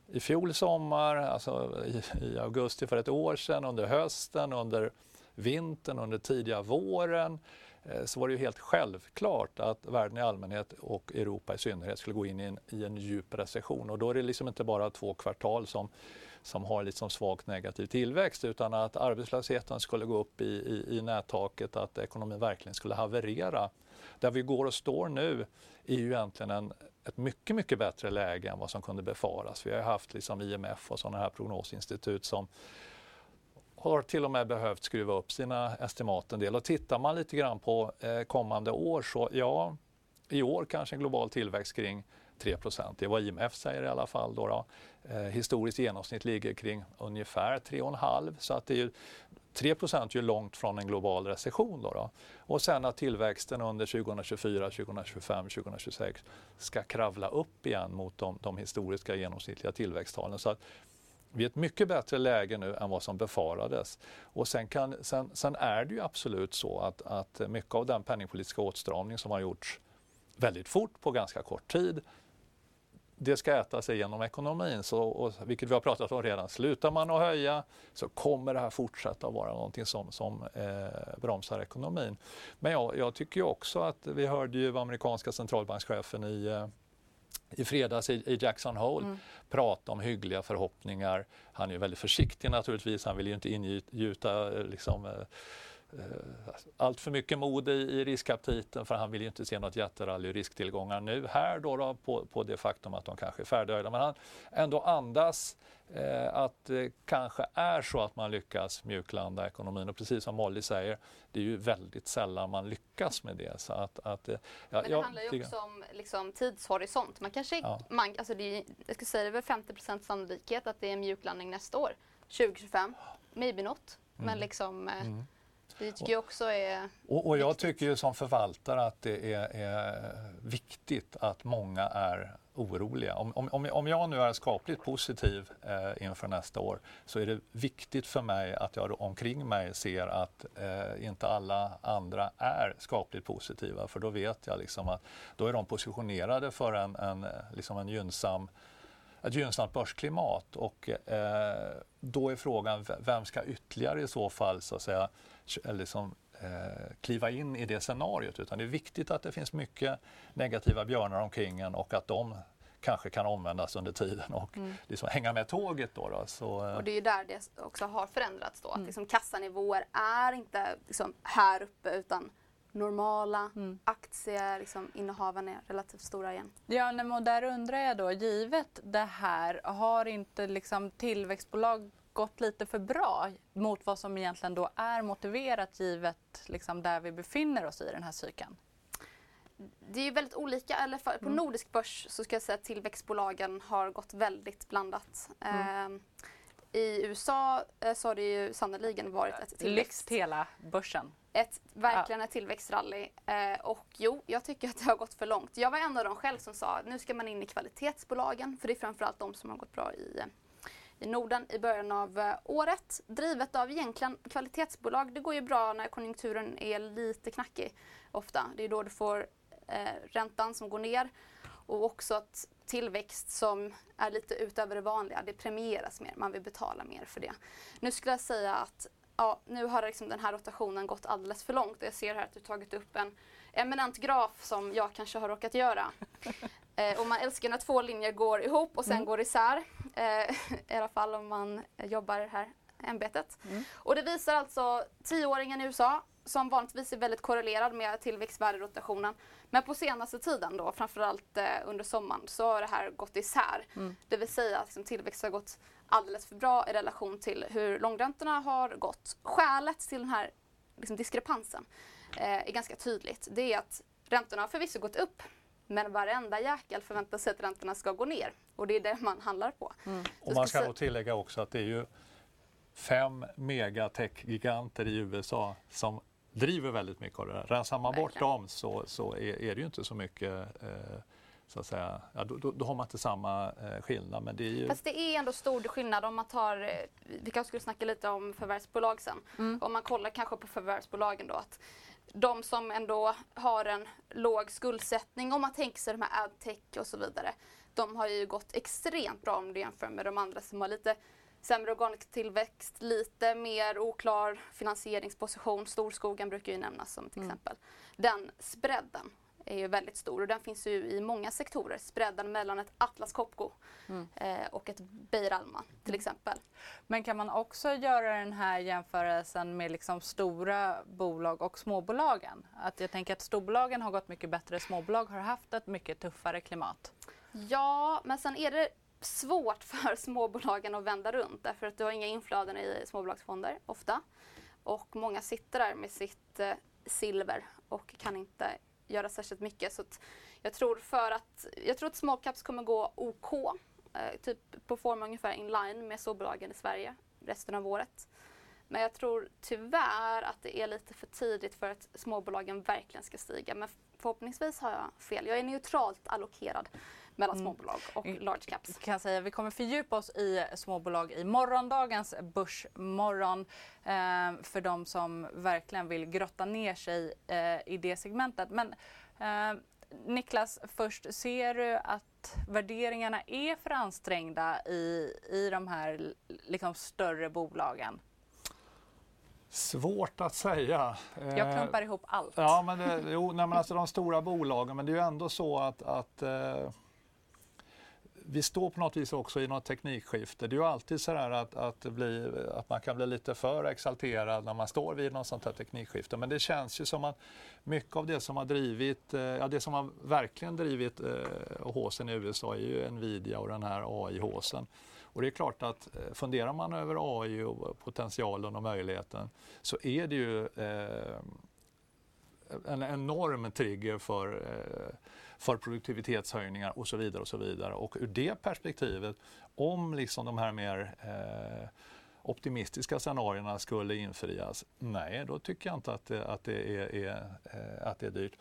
i fjol sommar, alltså i, i augusti för ett år sedan, under hösten, under vintern, under tidiga våren eh, så var det ju helt självklart att världen i allmänhet och Europa i synnerhet skulle gå in i en, i en djup recession. Och då är det liksom inte bara två kvartal som som har liksom svagt negativ tillväxt utan att arbetslösheten skulle gå upp i, i, i nättaket, att ekonomin verkligen skulle haverera. Där vi går och står nu är ju egentligen en, ett mycket, mycket bättre läge än vad som kunde befaras. Vi har ju haft liksom IMF och sådana här prognosinstitut som har till och med behövt skruva upp sina estimat en del. Och tittar man lite grann på eh, kommande år så ja, i år kanske en global tillväxt kring 3 Det är vad IMF säger i alla fall. Då, då. Eh, historiskt genomsnitt ligger kring ungefär 3,5 så att det är ju 3% är ju långt från en global recession. Då, då. Och sen att tillväxten under 2024, 2025, 2026 ska kravla upp igen mot de, de historiska genomsnittliga tillväxttalen. Så att vi är i ett mycket bättre läge nu än vad som befarades. Och sen, kan, sen, sen är det ju absolut så att, att mycket av den penningpolitiska åtstramning som har gjorts väldigt fort på ganska kort tid det ska äta sig genom ekonomin, så, och, vilket vi har pratat om redan. Slutar man att höja så kommer det här fortsätta vara någonting som, som eh, bromsar ekonomin. Men jag, jag tycker också att vi hörde ju amerikanska centralbankschefen i eh, i fredags i, Jackson Hole Mm. prata om hyggliga förhoppningar. Han är ju väldigt försiktig naturligtvis, han vill ju inte ingjuta liksom, eh, allt för mycket mod i, riskaptiten för han vill ju inte se något jätterally i risktillgångar nu här då, då på, på det faktum att de kanske är färdighöjda. Men han ändå andas eh, att det kanske är så att man lyckas mjuklanda ekonomin och precis som Molly säger, det är ju väldigt sällan man lyckas med det. Så att, att, eh, ja, Men det jag handlar ju också om liksom, tidshorisont. Man kanske, Ja. man, alltså det är, jag skulle säga det är väl 50 sannolikhet att det är en mjuklandning nästa år. 2025, maybe not. Men Mm. liksom, eh, Mm. Det tycker jag också är... Och, och jag Viktigt. tycker ju som förvaltare att det är, är viktigt att många är oroliga. Om, om, om- jag nu är skapligt positiv eh, inför nästa år så är det viktigt för mig att jag omkring mig ser att eh, inte alla andra är skapligt positiva för då vet jag liksom att då är de positionerade för en, en, liksom en gynnsam ett gynnsamt börsklimat och eh, då är frågan vem ska ytterligare i så fall så att säga liksom, eh, kliva in i det scenariot utan det är viktigt att det finns mycket negativa björnar omkring en och att de kanske kan omvändas under tiden och liksom hänga med tåget. Då, då. Så, eh, Och det är ju där det också har förändrats då. Mm. Att liksom kassanivåer är inte liksom här uppe utan normala Mm. aktier, liksom, är relativt stora igen. Ja, nej, och där undrar jag då, givet det här, har inte liksom tillväxtbolag gått lite för bra mot vad som egentligen då är motiverat givet liksom där vi befinner oss i den här cykeln? det är ju väldigt olika. Eller för, på Mm. nordisk börs så ska jag säga att tillväxtbolagen har gått väldigt blandat. Mm. Eh, I USA så har det ju sannoliken varit ett tillväxt, Lyft hela börsen. Ett, verkligen ett tillväxtrally. Eh, och jo, jag tycker att det har gått för långt. Jag var en av dem själv som sa att nu ska man in i kvalitetsbolagen för det är framförallt de som har gått bra i, i Norden i början av eh, året. Drivet av egentligen kvalitetsbolag. Det går ju bra när konjunkturen är lite knackig ofta. Det är då du får eh, räntan som går ner och också att tillväxt som är lite utöver det vanliga, det premieras mer. Man vill betala mer för det. Nu skulle jag säga att ja, nu har liksom den här rotationen gått alldeles för långt. Jag ser här att du tagit upp en eminent graf som jag kanske har råkat göra. Eh, och man älskar när två linjer går ihop och sen Mm. går isär. Eh, I alla fall om man jobbar i det här ämbetet. Mm. Och det visar alltså tioåringen i USA som vanligtvis är väldigt korrelerad med tillväxtvärderotationen. Men på senaste tiden då, framförallt eh, under sommaren, så har det här gått isär. Mm. Det vill säga att liksom, tillväxt har gått alldeles för bra i relation till hur långräntorna har gått. Skälet till den här liksom, diskrepansen eh, är ganska tydligt. Det är att räntorna har förvisso gått upp men varenda jäkel förväntar sig att räntorna ska gå ner. Och det är det man handlar på. Mm. Och man ska nog tillägga också att det är ju fem megatech-giganter i USA som driver väldigt mycket av det här. Rensar man bort dem så, så är, är det ju inte så mycket eh, så att säga, ja, då, då, då har man inte samma eh, skillnad. Men det är ju, Fast det är ändå stor skillnad om man tar, eh, vi kanske skulle snacka lite om förvärvsbolag sen. Mm. Om man kollar kanske på förvärvsbolagen då att de som ändå har en låg skuldsättning, om man tänker sig de här adtech och så vidare. De har ju gått extremt bra om du jämför med de andra som har lite sämre organisk tillväxt, lite mer oklar finansieringsposition. Storskogen brukar ju nämnas som ett Mm. exempel. Den spreaden är ju väldigt stor och den finns ju i många sektorer. Spreaden mellan ett Atlas Copco Mm. eh, och ett Beijer Alma till exempel. Men kan man också göra den här jämförelsen med liksom stora bolag och småbolagen? Att jag tänker att storbolagen har gått mycket bättre, småbolag har haft ett mycket tuffare klimat. Ja, men sen är det svårt för småbolagen att vända runt därför att du har inga inflöden i småbolagsfonder ofta. Och många sitter där med sitt eh, silver och kan inte göra särskilt mycket. Så att jag tror för att, jag tror att small caps kommer gå OK, eh, typ på form ungefär in line med storbolagen i Sverige resten av året. Men jag tror tyvärr att det är lite för tidigt för att småbolagen verkligen ska stiga. Men förhoppningsvis har jag fel. Jag är neutralt allokerad mellan Mm. småbolag och large caps. kan jag säga. Vi kommer fördjupa oss i småbolag i morgondagens Börsmorgon eh, för de som verkligen vill grotta ner sig eh, i det segmentet. Men eh, Niklas, först ser du att värderingarna är för ansträngda i, i de här liksom, större bolagen? svårt att säga. Jag Eh, klumpar ihop allt. Ja, men det, jo, nej, men alltså de stora bolagen, men det är ju ändå så att, att eh, vi står på något vis också i något teknikskifte. Det är ju alltid så här att, att, bli, att man kan bli lite för exalterad när man står vid något sånt här teknikskifte. Men det känns ju som att mycket av det som har drivit, eh, ja det som har verkligen drivit eh, håsen i USA är ju Nvidia och den här AI-håsen. Och det är klart att eh, funderar man över AI och potentialen och möjligheten så är det ju eh, en enorm trigger för, eh, för produktivitetshöjningar och så vidare. Och så vidare. Och ur det perspektivet, om liksom de här mer eh, optimistiska scenarierna skulle infrias, nej, då tycker jag inte att det, att det, är, är, eh, att det är dyrt.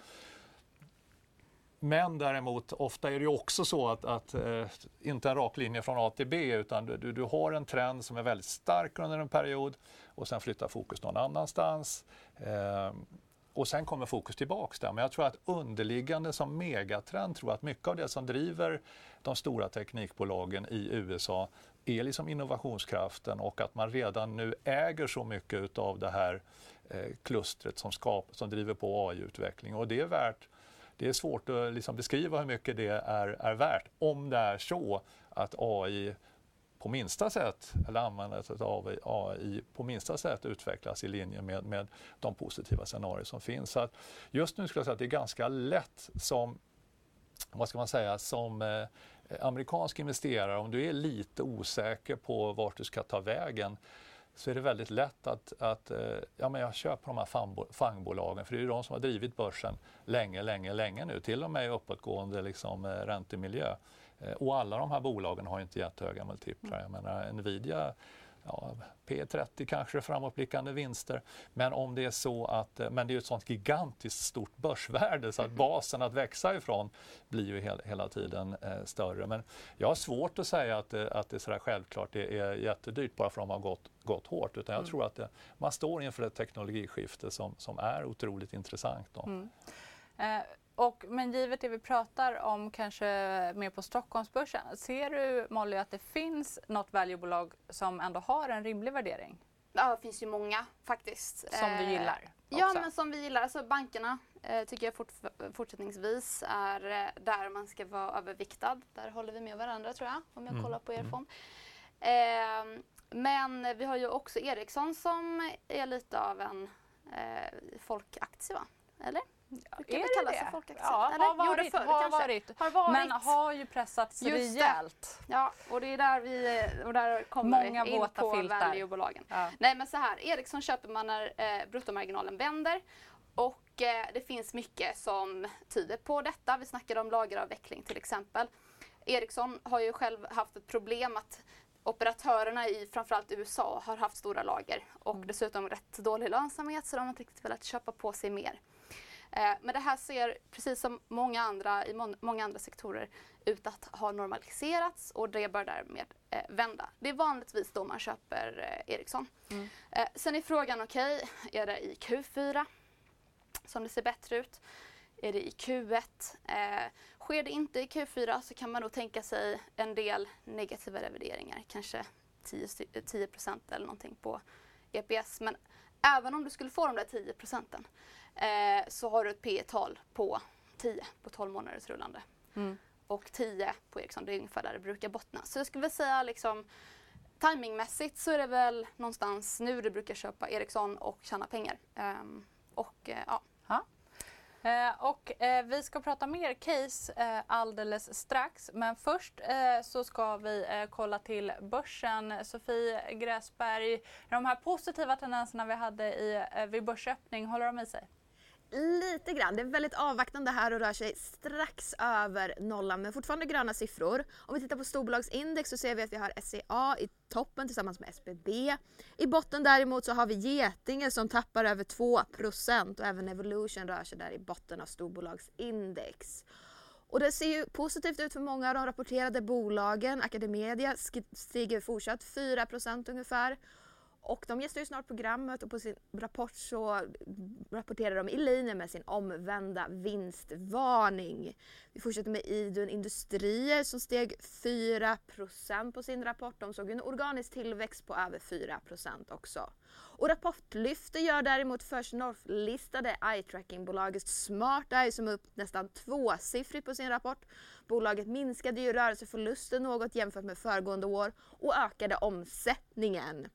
Men däremot, ofta är det ju också så att, att eh, inte en rak linje från A till B utan du, du, du har en trend som är väldigt stark under en period och sen flyttar fokus någon annanstans. Eh, och sen kommer fokus tillbaks där. Men jag tror att underliggande som megatrend tror jag att mycket av det som driver de stora teknikbolagen i USA är liksom innovationskraften och att man redan nu äger så mycket av det här eh, klustret som, skap, som driver på AI-utveckling. Och det är värt det är svårt att liksom beskriva hur mycket det är, är värt om det är så att AI på minsta sätt, eller användandet av AI på minsta sätt utvecklas i linje med, med de positiva scenarier som finns. Så att just nu skulle jag säga att det är ganska lätt som, vad ska man säga, som eh, amerikansk investerare, om du är lite osäker på vart du ska ta vägen, så är det väldigt lätt att, att eh, ja, men jag köper de här fangbolagen för det är ju de som har drivit börsen länge, länge, länge nu, till och med i uppåtgående liksom, eh, räntemiljö. Eh, och alla de här bolagen har inte jättehöga multiplar. Jag menar, Nvidia ja, P30 kanske framåtblickande vinster. Men om det är så att, men det är ett sånt gigantiskt stort börsvärde så att mm. basen att växa ifrån blir ju hela, hela tiden eh, större. Men jag har svårt att säga att, det, att det är sådär självklart det är jättedyrt bara för att de har gått, gått hårt. Utan jag mm. tror att det, man står inför ett teknologiskifte som, som är otroligt intressant. Då. Mm. Eh, och, men givet det vi pratar om kanske mer på Stockholmsbörsen, ser du Molly att det finns något valuebolag som ändå har en rimlig värdering? Ja, det finns ju många faktiskt. Som du gillar? Också. Ja, men som vi gillar. Alltså bankerna eh, tycker jag fort, fortsättningsvis är eh, där man ska vara överviktad. Där håller vi med varandra tror jag, om jag mm. kollar på er mm. fond. Eh, men vi har ju också Ericsson som är lite av en eh, folkaktie, va? Eller? Brukar är det det? Folkaktie? Ja, Eller? har varit. Förr, har, varit. har varit. Men har ju pressats Just rejält. Det. Ja, och det är där vi och där kommer Många in på valuebolagen. Ja. Nej men så här, Ericsson köper man när eh, bruttomarginalen vänder och eh, det finns mycket som tyder på detta. Vi snackade om lageravveckling till exempel. Ericsson har ju själv haft ett problem att operatörerna i framförallt USA har haft stora lager och mm. dessutom rätt dålig lönsamhet så de har inte riktigt velat köpa på sig mer. Eh, men det här ser, precis som många andra, i må många andra sektorer, ut att ha normaliserats och det bör därmed eh, vända. Det är vanligtvis då man köper eh, Ericsson. Mm. Sen är frågan, okej, okay, är det i Q4 som det ser bättre ut? Är det i Q1? Eh, sker det inte i Q4 så kan man nog tänka sig en del negativa revideringar, kanske 10, 10 eller någonting på EPS. Men även om du skulle få de där 10 procenten eh, så har du ett P tal på 10 på 12 månaders rullande. Mm. Och 10 på Ericsson, det är ungefär där det brukar bottna. Så jag skulle väl säga liksom timingmässigt så är det väl någonstans nu du brukar köpa Ericsson och tjäna pengar. Um, och uh, ja. Ha. Eh, och eh, vi ska prata mer case eh, alldeles strax. Men först eh, så ska vi eh, kolla till börsen. Sofie Gräsberg, de här positiva tendenserna vi hade i, vid börsöppning, håller de i sig? Lite grann. Det är väldigt avvaktande här och rör sig strax över nollan men fortfarande gröna siffror. Om vi tittar på storbolagsindex så ser vi att vi har SCA i toppen tillsammans med SBB. I botten däremot så har vi Getinge som tappar över 2% och även Evolution rör sig där i botten av storbolagsindex. Och det ser ju positivt ut för många av de rapporterade bolagen. Academedia stiger fortsatt 4% ungefär och de gästar ju snart programmet och på sin rapport så rapporterar de i linje med sin omvända vinstvarning. Vi fortsätter med Idun Industrier som steg 4% på sin rapport. De såg en organisk tillväxt på över 4% också. Och Rapportlyftet gör däremot First North-listade eye-tracking-bolaget SmartEye som är upp nästan tvåsiffrigt på sin rapport. Bolaget minskade ju rörelseförlusten något jämfört med föregående år och ökade omsättningen.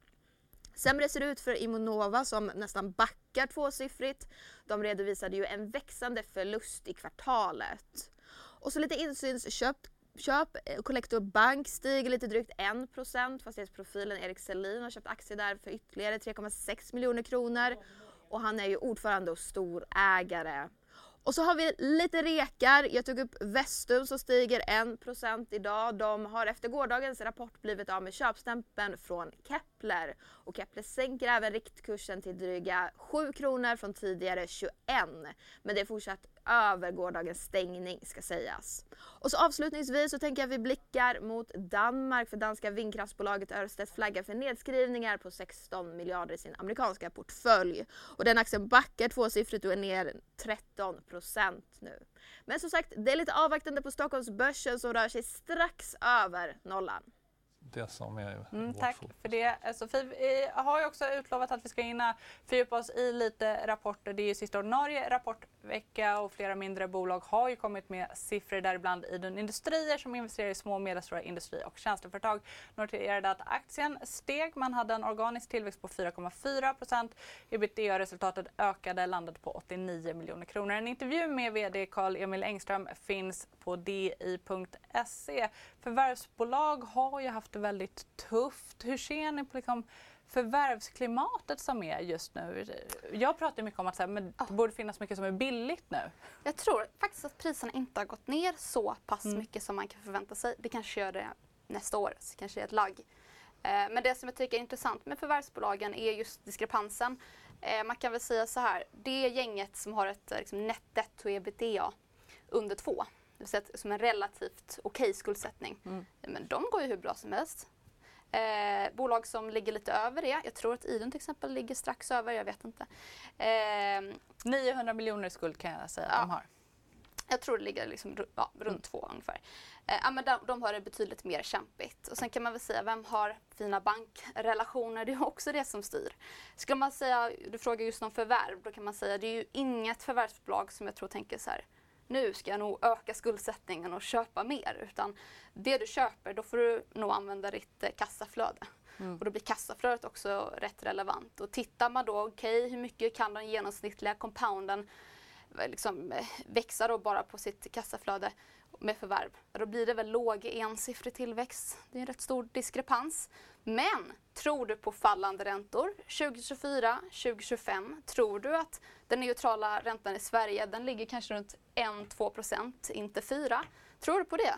Sämre ser det ut för Immunova som nästan backar tvåsiffrigt. De redovisade ju en växande förlust i kvartalet. Och så lite insynsköp. Köp, eh, Collector Bank stiger lite drygt 1 Fastighetsprofilen Erik Selin har köpt aktier där för ytterligare 3,6 miljoner kronor. Och han är ju ordförande och storägare. Och så har vi lite rekar. Jag tog upp Vestum som stiger 1% idag. De har efter gårdagens rapport blivit av med köpstämpeln från Kepler. Och Kepler sänker även riktkursen till dryga 7 kronor från tidigare 21. Men det är fortsatt över gårdagens stängning ska sägas. Och så avslutningsvis så tänker jag att vi blickar mot Danmark för danska vindkraftsbolaget Ørsted flaggar för nedskrivningar på 16 miljarder i sin amerikanska portfölj. Och den aktien backar tvåsiffrigt och är ner 13 procent nu. Men som sagt, det är lite avvaktande på Stockholmsbörsen som rör sig strax över nollan det som är mm, Tack fokus. för det Sofie. Vi har ju också utlovat att vi ska hinna fördjupa oss i lite rapporter. Det är ju sista ordinarie vecka och flera mindre bolag har ju kommit med siffror däribland i industrier som investerar i små och medelstora industri och tjänsteföretag noterade att aktien steg. Man hade en organisk tillväxt på 4,4 procent. Ebitda-resultatet ökade, landade på 89 miljoner kronor. En intervju med VD Carl-Emil Engström finns på di.se. Förvärvsbolag har ju haft det väldigt tufft. Hur ser ni på liksom förvärvsklimatet som är just nu? Jag pratar mycket om att här, men det borde finnas mycket som är billigt nu. Jag tror faktiskt att priserna inte har gått ner så pass mm. mycket som man kan förvänta sig. Det kanske gör det nästa år, så kanske är ett lagg. Eh, men det som jag tycker är intressant med förvärvsbolagen är just diskrepansen. Eh, man kan väl säga så här, det gänget som har ett liksom, net debt to ebitda under två, det vill säga som en relativt okej okay skuldsättning, mm. men de går ju hur bra som helst. Eh, bolag som ligger lite över det, jag tror att Idun till exempel ligger strax över, jag vet inte. Eh, 900 miljoner skuld kan jag säga att ja. de har. Jag tror det ligger liksom, ja, runt mm. två ungefär. Eh, men de, de, har det betydligt mer kämpigt. Och sen kan man väl säga, vem har fina bankrelationer? Det är också det som styr. Skulle man säga, du frågar just om förvärv, då kan man säga det är ju inget förvärvsbolag som jag tror tänker så här, nu ska jag nog öka skuldsättningen och köpa mer. Utan det du köper, då får du nog använda ditt eh, kassaflöde. Mm. Och då blir kassaflödet också rätt relevant. Och tittar man då, okej okay, hur mycket kan den genomsnittliga compounden eh, liksom, eh, växa då bara på sitt kassaflöde med förvärv? Då blir det väl låg ensiffrig tillväxt. Det är en rätt stor diskrepans. Men tror du på fallande räntor 2024, 2025? Tror du att den neutrala räntan i Sverige den ligger kanske runt 1-2 procent, inte 4? Tror du på det?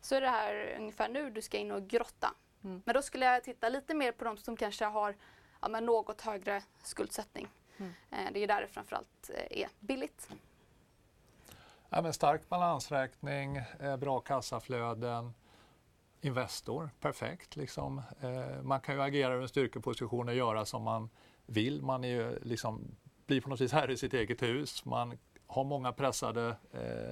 Så är det här ungefär nu du ska in och grotta. Mm. Men då skulle jag titta lite mer på de som kanske har ja, något högre skuldsättning. Mm. Eh, det är där det framförallt eh, är billigt. Ja, men stark balansräkning, eh, bra kassaflöden, Investor, perfekt. Liksom. Eh, man kan ju agera ur en styrkeposition och göra som man vill. Man är ju liksom, blir på något vis herre i sitt eget hus. Man har många pressade eh,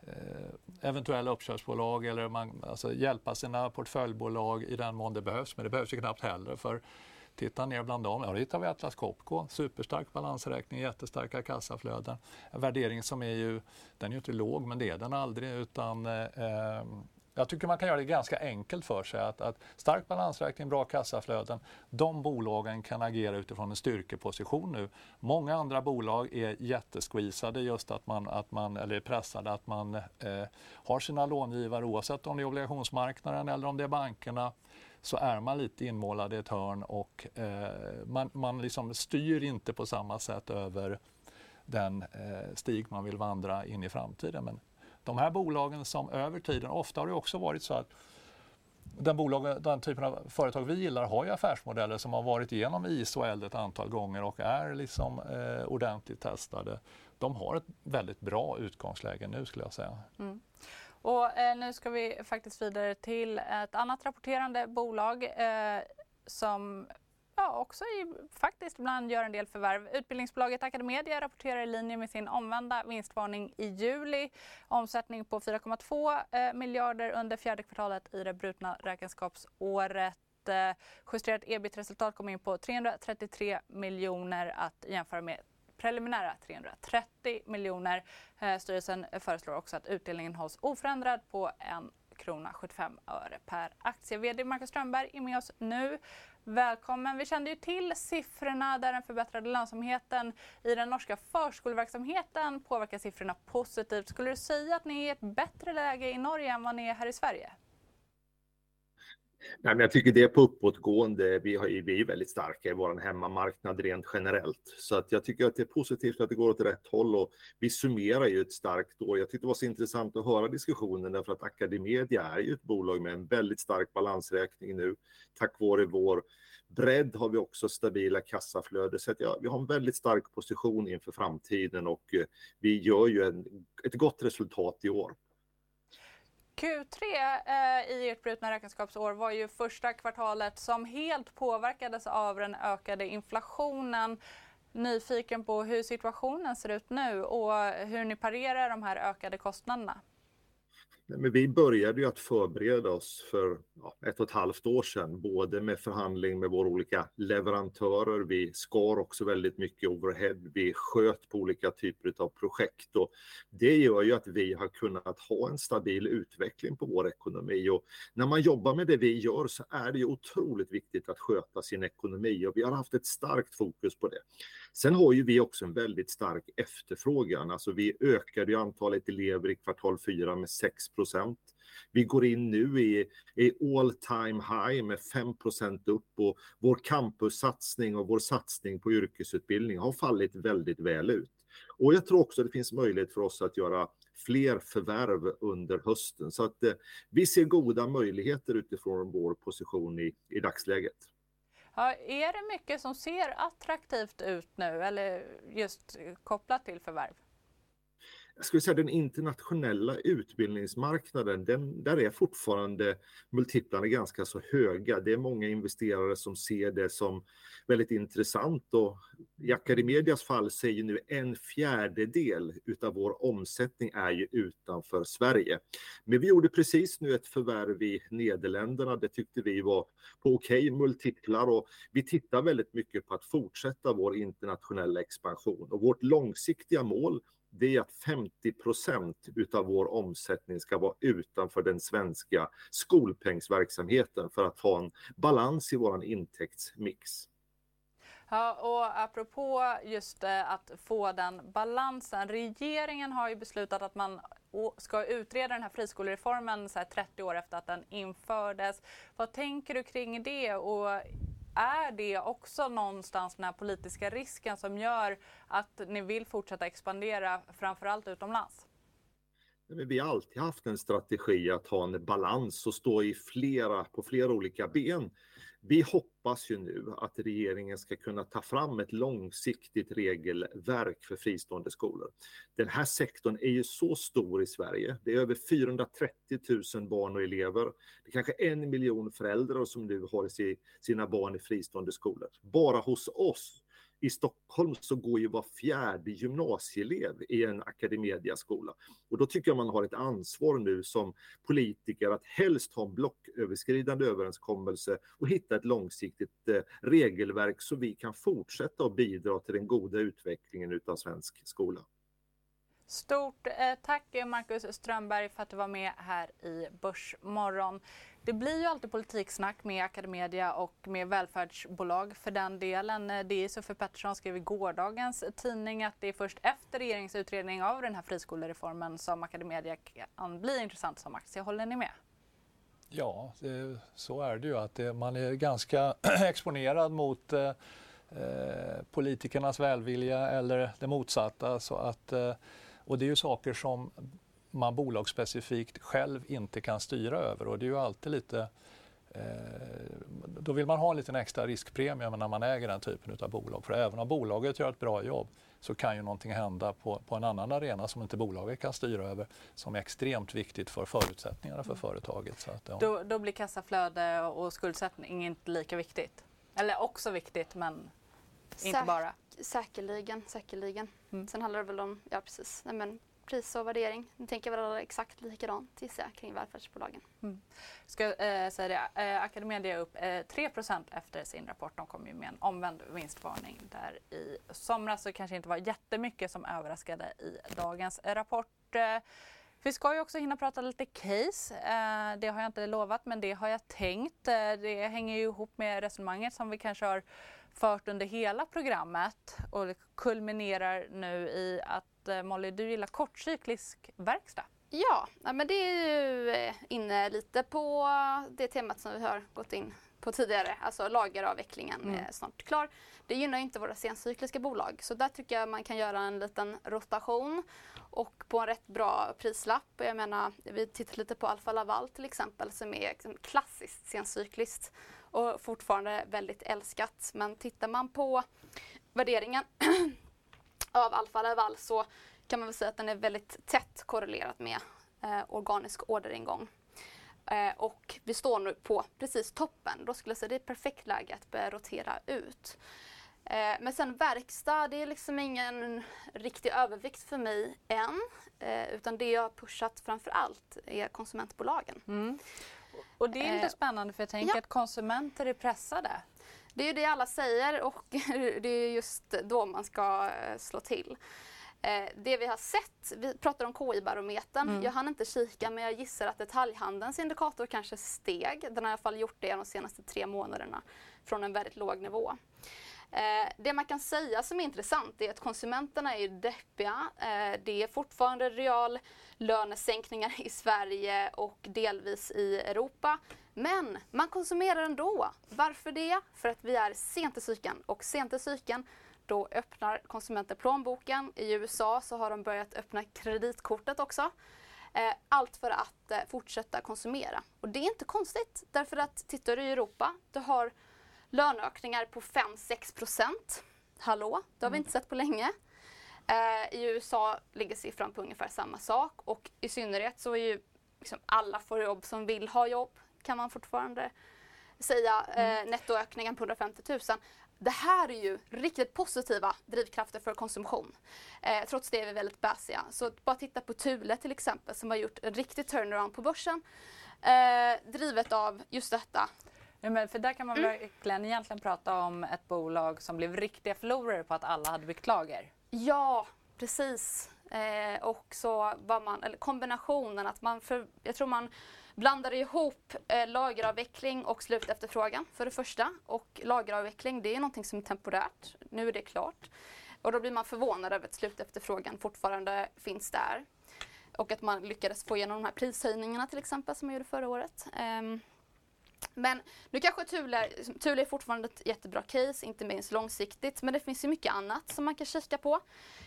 eh, eventuella uppköpsbolag eller man, alltså hjälpa sina portföljbolag i den mån det behövs. Men det behövs ju knappt heller. För titta ner bland dem, ja, då hittar vi Atlas Copco. Superstark balansräkning, jättestarka kassaflöden. En värdering som är ju, den är ju inte låg, men det är den aldrig. utan eh, eh jag tycker man kan göra det ganska enkelt för sig. Att, att stark balansräkning, bra kassaflöden, de bolagen kan agera utifrån en styrkeposition nu. Många andra bolag är jättesqueezade just att man, att man eller är pressade att man eh, har sina långivare oavsett om det är obligationsmarknaden eller om det är bankerna så är man lite inmålad i ett hörn och eh, man, man liksom styr inte på samma sätt över den eh, stig man vill vandra in i framtiden. Men de här bolagen som över tiden, ofta har det också varit så att den, bolag, den typen av företag vi gillar har ju affärsmodeller som har varit igenom ISO-eld ett antal gånger och är liksom eh, ordentligt testade. De har ett väldigt bra utgångsläge nu skulle jag säga. Mm. Och eh, nu ska vi faktiskt vidare till ett annat rapporterande bolag eh, som ja, också i, faktiskt ibland gör en del förvärv. Utbildningsbolaget Academedia rapporterar i linje med sin omvända vinstvarning i juli. Omsättning på 4,2 eh, miljarder under fjärde kvartalet i det brutna räkenskapsåret. Eh, justerat ebit-resultat kom in på 333 miljoner att jämföra med preliminära 330 miljoner. Eh, styrelsen föreslår också att utdelningen hålls oförändrad på 1 krona 75 öre per aktie. VD Marcus Strömberg är med oss nu. Välkommen! Vi kände ju till siffrorna där den förbättrade lönsamheten i den norska förskoleverksamheten påverkar siffrorna positivt. Skulle du säga att ni är i ett bättre läge i Norge än vad ni är här i Sverige? Nej, men jag tycker det är på uppåtgående. Vi, har, vi är väldigt starka i vår hemmamarknad rent generellt. Så att jag tycker att det är positivt att det går åt rätt håll och vi summerar ju ett starkt år. Jag tyckte det var så intressant att höra diskussionen därför att Academedia är ju ett bolag med en väldigt stark balansräkning nu. Tack vare vår bredd har vi också stabila kassaflöden. Så att ja, vi har en väldigt stark position inför framtiden och eh, vi gör ju en, ett gott resultat i år. Q3 eh, i ert brutna räkenskapsår var ju första kvartalet som helt påverkades av den ökade inflationen. Nyfiken på hur situationen ser ut nu och hur ni parerar de här ökade kostnaderna. Men vi började ju att förbereda oss för ja, ett och ett halvt år sedan, både med förhandling med våra olika leverantörer. Vi skar också väldigt mycket overhead. Vi sköt på olika typer av projekt och det gör ju att vi har kunnat ha en stabil utveckling på vår ekonomi och när man jobbar med det vi gör så är det ju otroligt viktigt att sköta sin ekonomi och vi har haft ett starkt fokus på det. Sen har ju vi också en väldigt stark efterfrågan. Alltså vi ökade ju antalet elever i kvartal 4 med 6% Vi går in nu i, i all time high med 5% upp och vår campussatsning och vår satsning på yrkesutbildning har fallit väldigt väl ut. Och jag tror också det finns möjlighet för oss att göra fler förvärv under hösten. Så att eh, vi ser goda möjligheter utifrån vår position i, i dagsläget. Ja, är det mycket som ser attraktivt ut nu eller just kopplat till förvärv? Jag skulle säga den internationella utbildningsmarknaden, den, där är fortfarande multiplarna ganska så höga. Det är många investerare som ser det som väldigt intressant och i Academedias fall säger nu en fjärdedel utav vår omsättning är ju utanför Sverige. Men vi gjorde precis nu ett förvärv i Nederländerna. Det tyckte vi var på okej okay multiplar och vi tittar väldigt mycket på att fortsätta vår internationella expansion och vårt långsiktiga mål det är att 50 procent utav vår omsättning ska vara utanför den svenska skolpengsverksamheten för att ha en balans i vår intäktsmix. Ja, och apropå just eh, att få den balansen. Regeringen har ju beslutat att man ska utreda den här friskolereformen så här 30 år efter att den infördes. Vad tänker du kring det och är det också någonstans den här politiska risken som gör att ni vill fortsätta expandera framförallt utomlands? Vi har alltid haft en strategi att ha en balans och stå i flera, på flera olika ben. Vi hoppas ju nu att regeringen ska kunna ta fram ett långsiktigt regelverk för fristående skolor. Den här sektorn är ju så stor i Sverige. Det är över 430 000 barn och elever. Det är kanske en miljon föräldrar som nu har sina barn i fristående skolor. Bara hos oss i Stockholm så går ju var fjärde gymnasieelev i en Academedia-skola. Och då tycker jag man har ett ansvar nu som politiker att helst ha en blocköverskridande överenskommelse och hitta ett långsiktigt eh, regelverk så vi kan fortsätta att bidra till den goda utvecklingen utav svensk skola. Stort eh, tack eh, Marcus Strömberg för att du var med här i Börsmorgon. Det blir ju alltid politiksnack med Academedia och med välfärdsbolag för den delen. Eh, det är Sofie Pettersson skrev i gårdagens tidning att det är först efter regeringens utredning av den här friskolereformen som Academedia kan bli intressant som aktie. Håller ni med? Ja, det, så är det ju. att det, man är ganska exponerad mot eh, politikernas välvilja eller det motsatta. Så att, eh, och det är ju saker som man bolagsspecifikt själv inte kan styra över och det är ju alltid lite eh, då vill man ha en liten extra riskpremie när man äger den typen av bolag. För även om bolaget gör ett bra jobb så kan ju någonting hända på, på en annan arena som inte bolaget kan styra över som är extremt viktigt för förutsättningarna för företaget. Så att, ja. då, då blir kassaflöde och skuldsättning inte lika viktigt? Eller också viktigt men inte bara? Säkerligen, säkerligen. Mm. Sen handlar det väl om, ja precis, Nej, men pris och värdering. Nu tänker väl exakt likadant gissar jag kring välfärdsbolagen. Mm. Ska äh, säga det, äh, Academedia är upp äh, 3 efter sin rapport. De kom ju med en omvänd vinstvarning där i somras. Så det kanske inte var jättemycket som överraskade i dagens rapport. Vi ska ju också hinna prata lite case. Det har jag inte lovat men det har jag tänkt. Det hänger ju ihop med resonemanget som vi kanske har fört under hela programmet och kulminerar nu i att Eh, Molly, du gillar kortcyklisk verkstad. Ja, men det är ju eh, inne lite på det temat som vi har gått in på tidigare, alltså lageravvecklingen mm. är snart klar. Det gynnar inte våra sencykliska bolag så där tycker jag man kan göra en liten rotation och på en rätt bra prislapp. Jag menar, vi tittar lite på Alfa Laval till exempel som är liksom klassiskt sencykliskt och fortfarande väldigt älskat. Men tittar man på värderingen av Alfa Laval så kan man väl säga att den är väldigt tätt korrelerat med eh, organisk orderingång. Eh, och vi står nu på precis toppen. Då skulle jag säga att det är ett perfekt läge att börja rotera ut. Eh, men sen verkstad, det är liksom ingen riktig övervikt för mig än. Eh, utan det jag har pushat framför allt är konsumentbolagen. Mm. Och det är lite eh, spännande för jag tänker ja. att konsumenter är pressade. Det är ju det alla säger och det är just då man ska eh, slå till. Eh, det vi har sett, vi pratar om KI-barometern. Mm. Jag hann inte kika men jag gissar att detaljhandelns indikator kanske steg. Den har i alla fall gjort det de senaste tre månaderna från en väldigt låg nivå. Eh, det man kan säga som är intressant är att konsumenterna är deppiga. Eh, det är fortfarande reallönesänkningar i Sverige och delvis i Europa. Men man konsumerar ändå. Varför det? För att vi är sent i cykeln och sent i cykeln då öppnar konsumenter plånboken. I USA så har de börjat öppna kreditkortet också. Eh, allt för att eh, fortsätta konsumera. Och det är inte konstigt därför att tittar du i Europa, du har löneökningar på 5-6 procent. Hallå, det har vi inte sett på länge. Eh, I USA ligger siffran på ungefär samma sak och i synnerhet så är ju liksom alla får jobb som vill ha jobb kan man fortfarande säga. Eh, nettoökningen på 150 000. Det här är ju riktigt positiva drivkrafter för konsumtion. Eh, trots det är vi väldigt bäsiga. Så bara titta på Thule till exempel som har gjort en riktig turnaround på börsen. Eh, drivet av just detta. Ja, men för där kan man Mm. verkligen egentligen prata om ett bolag som blev riktiga förlorare på att alla hade byggt lager. Ja, precis. Eh, och så var man, eller kombinationen att man, för, jag tror man blandar ihop eh, lageravveckling och slutefterfrågan för det första. Och lageravveckling det är någonting som är temporärt. Nu är det klart. Och då blir man förvånad över att slutefterfrågan fortfarande finns där. Och att man lyckades få igenom de här prishöjningarna till exempel som man gjorde förra året. Ehm, men nu kanske Thule, Thule är fortfarande ett jättebra case, inte minst långsiktigt. Men det finns ju mycket annat som man kan kika på.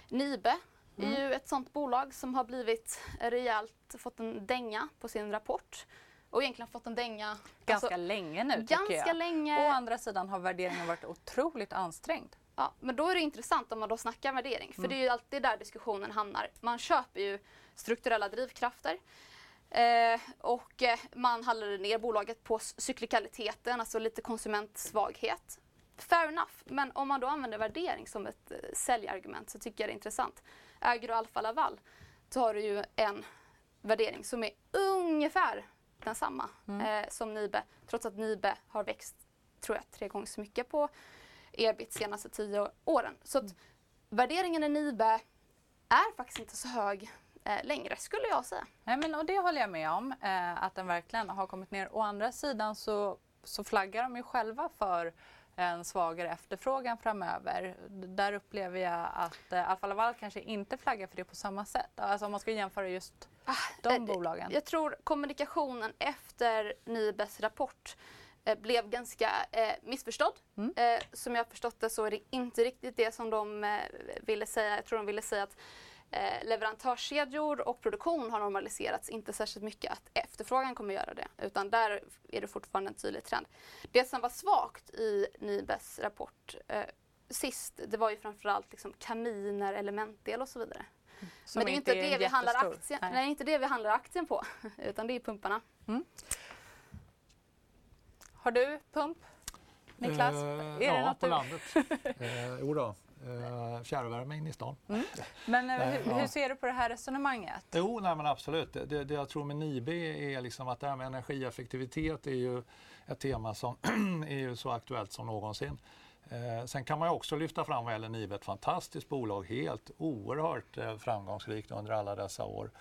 Nibe är ju ett sånt bolag som har blivit rejält, fått en dänga på sin rapport. Och egentligen fått en dänga Ganska alltså, länge nu tycker ganska jag. länge. Å andra sidan har värderingen varit otroligt ansträngd. Ja, men då är det intressant om man då snackar värdering. För det är ju alltid där diskussionen hamnar. Man köper ju strukturella drivkrafter. Eh, och eh, man handlade ner bolaget på cyklikaliteten, alltså lite konsumentsvaghet. Fair enough, men om man då använder värdering som ett eh, säljargument så tycker jag det är intressant. Äger du Alfa Laval, då har du ju en värdering som är ungefär densamma eh, som Nibe. Trots att Nibe har växt, tror jag, tre gånger så mycket på ebit senaste tio åren. Så att värderingen i Nibe är faktiskt inte så hög eh, längre, skulle jag säga. Nej, men, och det håller jag med om, eh, att den verkligen har kommit ner. Å andra sidan så, så flaggar de ju själva för en svagare efterfrågan framöver. Där upplever jag att eh, Alfa Laval kanske inte flaggar för det på samma sätt. Alltså om man ska jämföra just de eh, bolagen. Jag tror kommunikationen efter Nibes rapport eh, blev ganska eh, missförstådd. Mm. Eh, som jag förstått det så är det inte riktigt det som de eh, ville säga. Jag tror de ville säga att eh, leverantörskedjor och produktion har normaliserats, inte särskilt mycket att efterfrågan kommer göra det. Utan där är det fortfarande en tydlig trend. Det som var svagt i Nibes rapport eh, sist, det var ju framförallt liksom kaminer, elementdel och så vidare. som Men det är inte det vi handlar aktien, Nej. nej. inte det vi handlar aktien på, utan det är pumparna. Har du pump? Niklas? Eh, är det ja, något på du... landet. eh, jo då. Eh, fjärrvärme in i stan. Men eh, hur, hur ser du på det här resonemanget? Jo, nej, men absolut. Det, det, jag tror med Nibe är liksom att det här med energieffektivitet är ju ett tema som är ju så aktuellt som någonsin. Eh, sen kan man ju också lyfta fram vad gäller Nibe, ett fantastiskt bolag, helt oerhört eh, framgångsrikt under alla dessa år.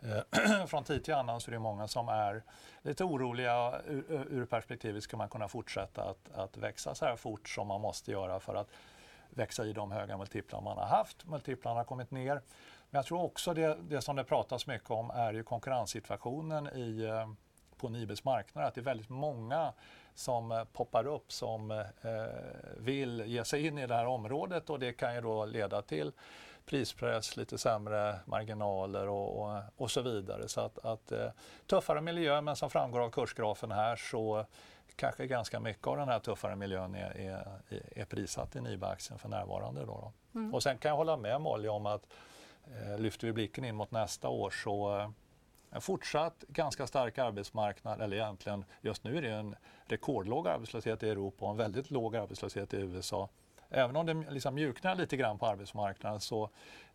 Eh, från tid till annan så är det många som är lite oroliga ur, ur perspektivet, ska man kunna fortsätta att, att växa så här fort som man måste göra för att växa i de höga multiplar man har haft. Multiplarna har kommit ner. Men jag tror också det, det som det pratas mycket om är ju konkurrenssituationen i, eh, på Nibes marknad. Att det är väldigt många som eh, poppar upp som eh, vill ge sig in i det här området och det kan ju då leda till prispress, lite sämre marginaler och, och, och så vidare. Så att, att eh, tuffare miljö, men som framgår av kursgrafen här så kanske ganska mycket av den här tuffare miljön är, är, är prissatt i Nibe-aktien för närvarande. Då, då. Och sen kan jag hålla med Molly om att eh, lyfter vi blicken in mot nästa år så eh, en fortsatt ganska stark arbetsmarknad, eller egentligen just nu är det en rekordlåg arbetslöshet i Europa och en väldigt låg arbetslöshet i USA. Även om det liksom mjuknar lite grann på arbetsmarknaden så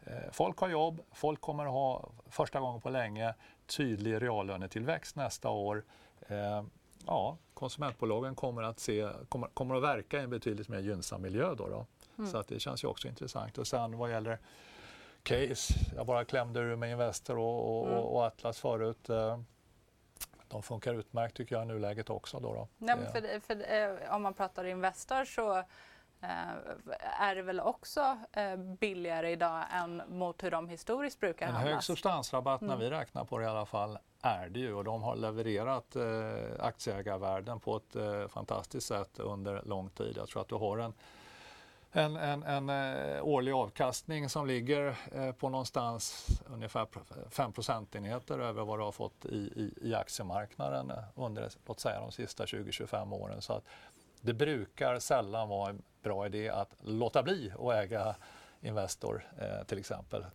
eh, folk har jobb, folk kommer ha första gången på länge tydlig reallönetillväxt nästa år. Eh, ja, konsumentbolagen kommer att, se, kommer, kommer att verka i en betydligt mer gynnsam miljö då. då. Så att det känns ju också intressant. Och sen vad gäller case, jag bara klämde ur med Investor och, och, och Atlas förut. Eh, de funkar utmärkt tycker jag i nuläget också. Då, då. Nej, men för, för, eh, om man pratar Investor så är det väl också billigare idag än mot hur de historiskt brukar handlas. En hög substansrabatt när mm. vi räknar på det i alla fall är det ju och de har levererat aktieägarvärden på ett fantastiskt sätt under lång tid. Jag tror att du har en en, en, en eh, årlig avkastning som ligger eh, på någonstans ungefär 5 procentenheter över vad du har fått i, i, i aktiemarknaden under låt säga, de sista 20-25 åren. Så att det brukar sällan vara en bra idé att låta bli att äga Investor eh, till exempel.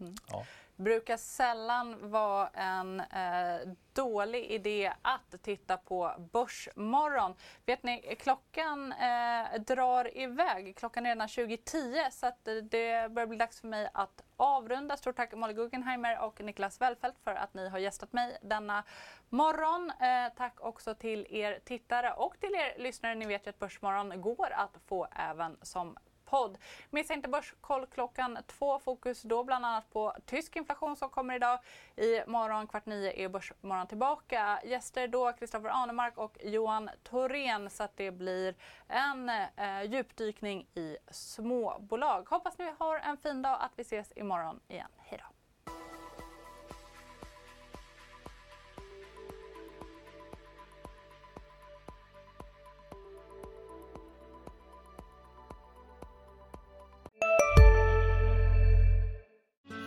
Mm. Ja brukar sällan vara en eh, dålig idé att titta på Börsmorgon. Vet ni, klockan eh, drar iväg. Klockan är redan 20.10 så att eh, det börjar bli dags för mig att avrunda. Stort tack Molly Guggenheimer och Niklas Wellfelt för att ni har gästat mig denna morgon. Eh, tack också till er tittare och till er lyssnare. Ni vet ju att Börsmorgon går att få även som podd. Missa inte Börskoll klockan två. Fokus då bland annat på tysk inflation som kommer idag. I morgon kvart nio är Börsmorgon tillbaka. Gäster då Kristoffer Anemark och Johan Thorén så att det blir en eh, djupdykning i småbolag. Hoppas ni har en fin dag att vi ses imorgon igen.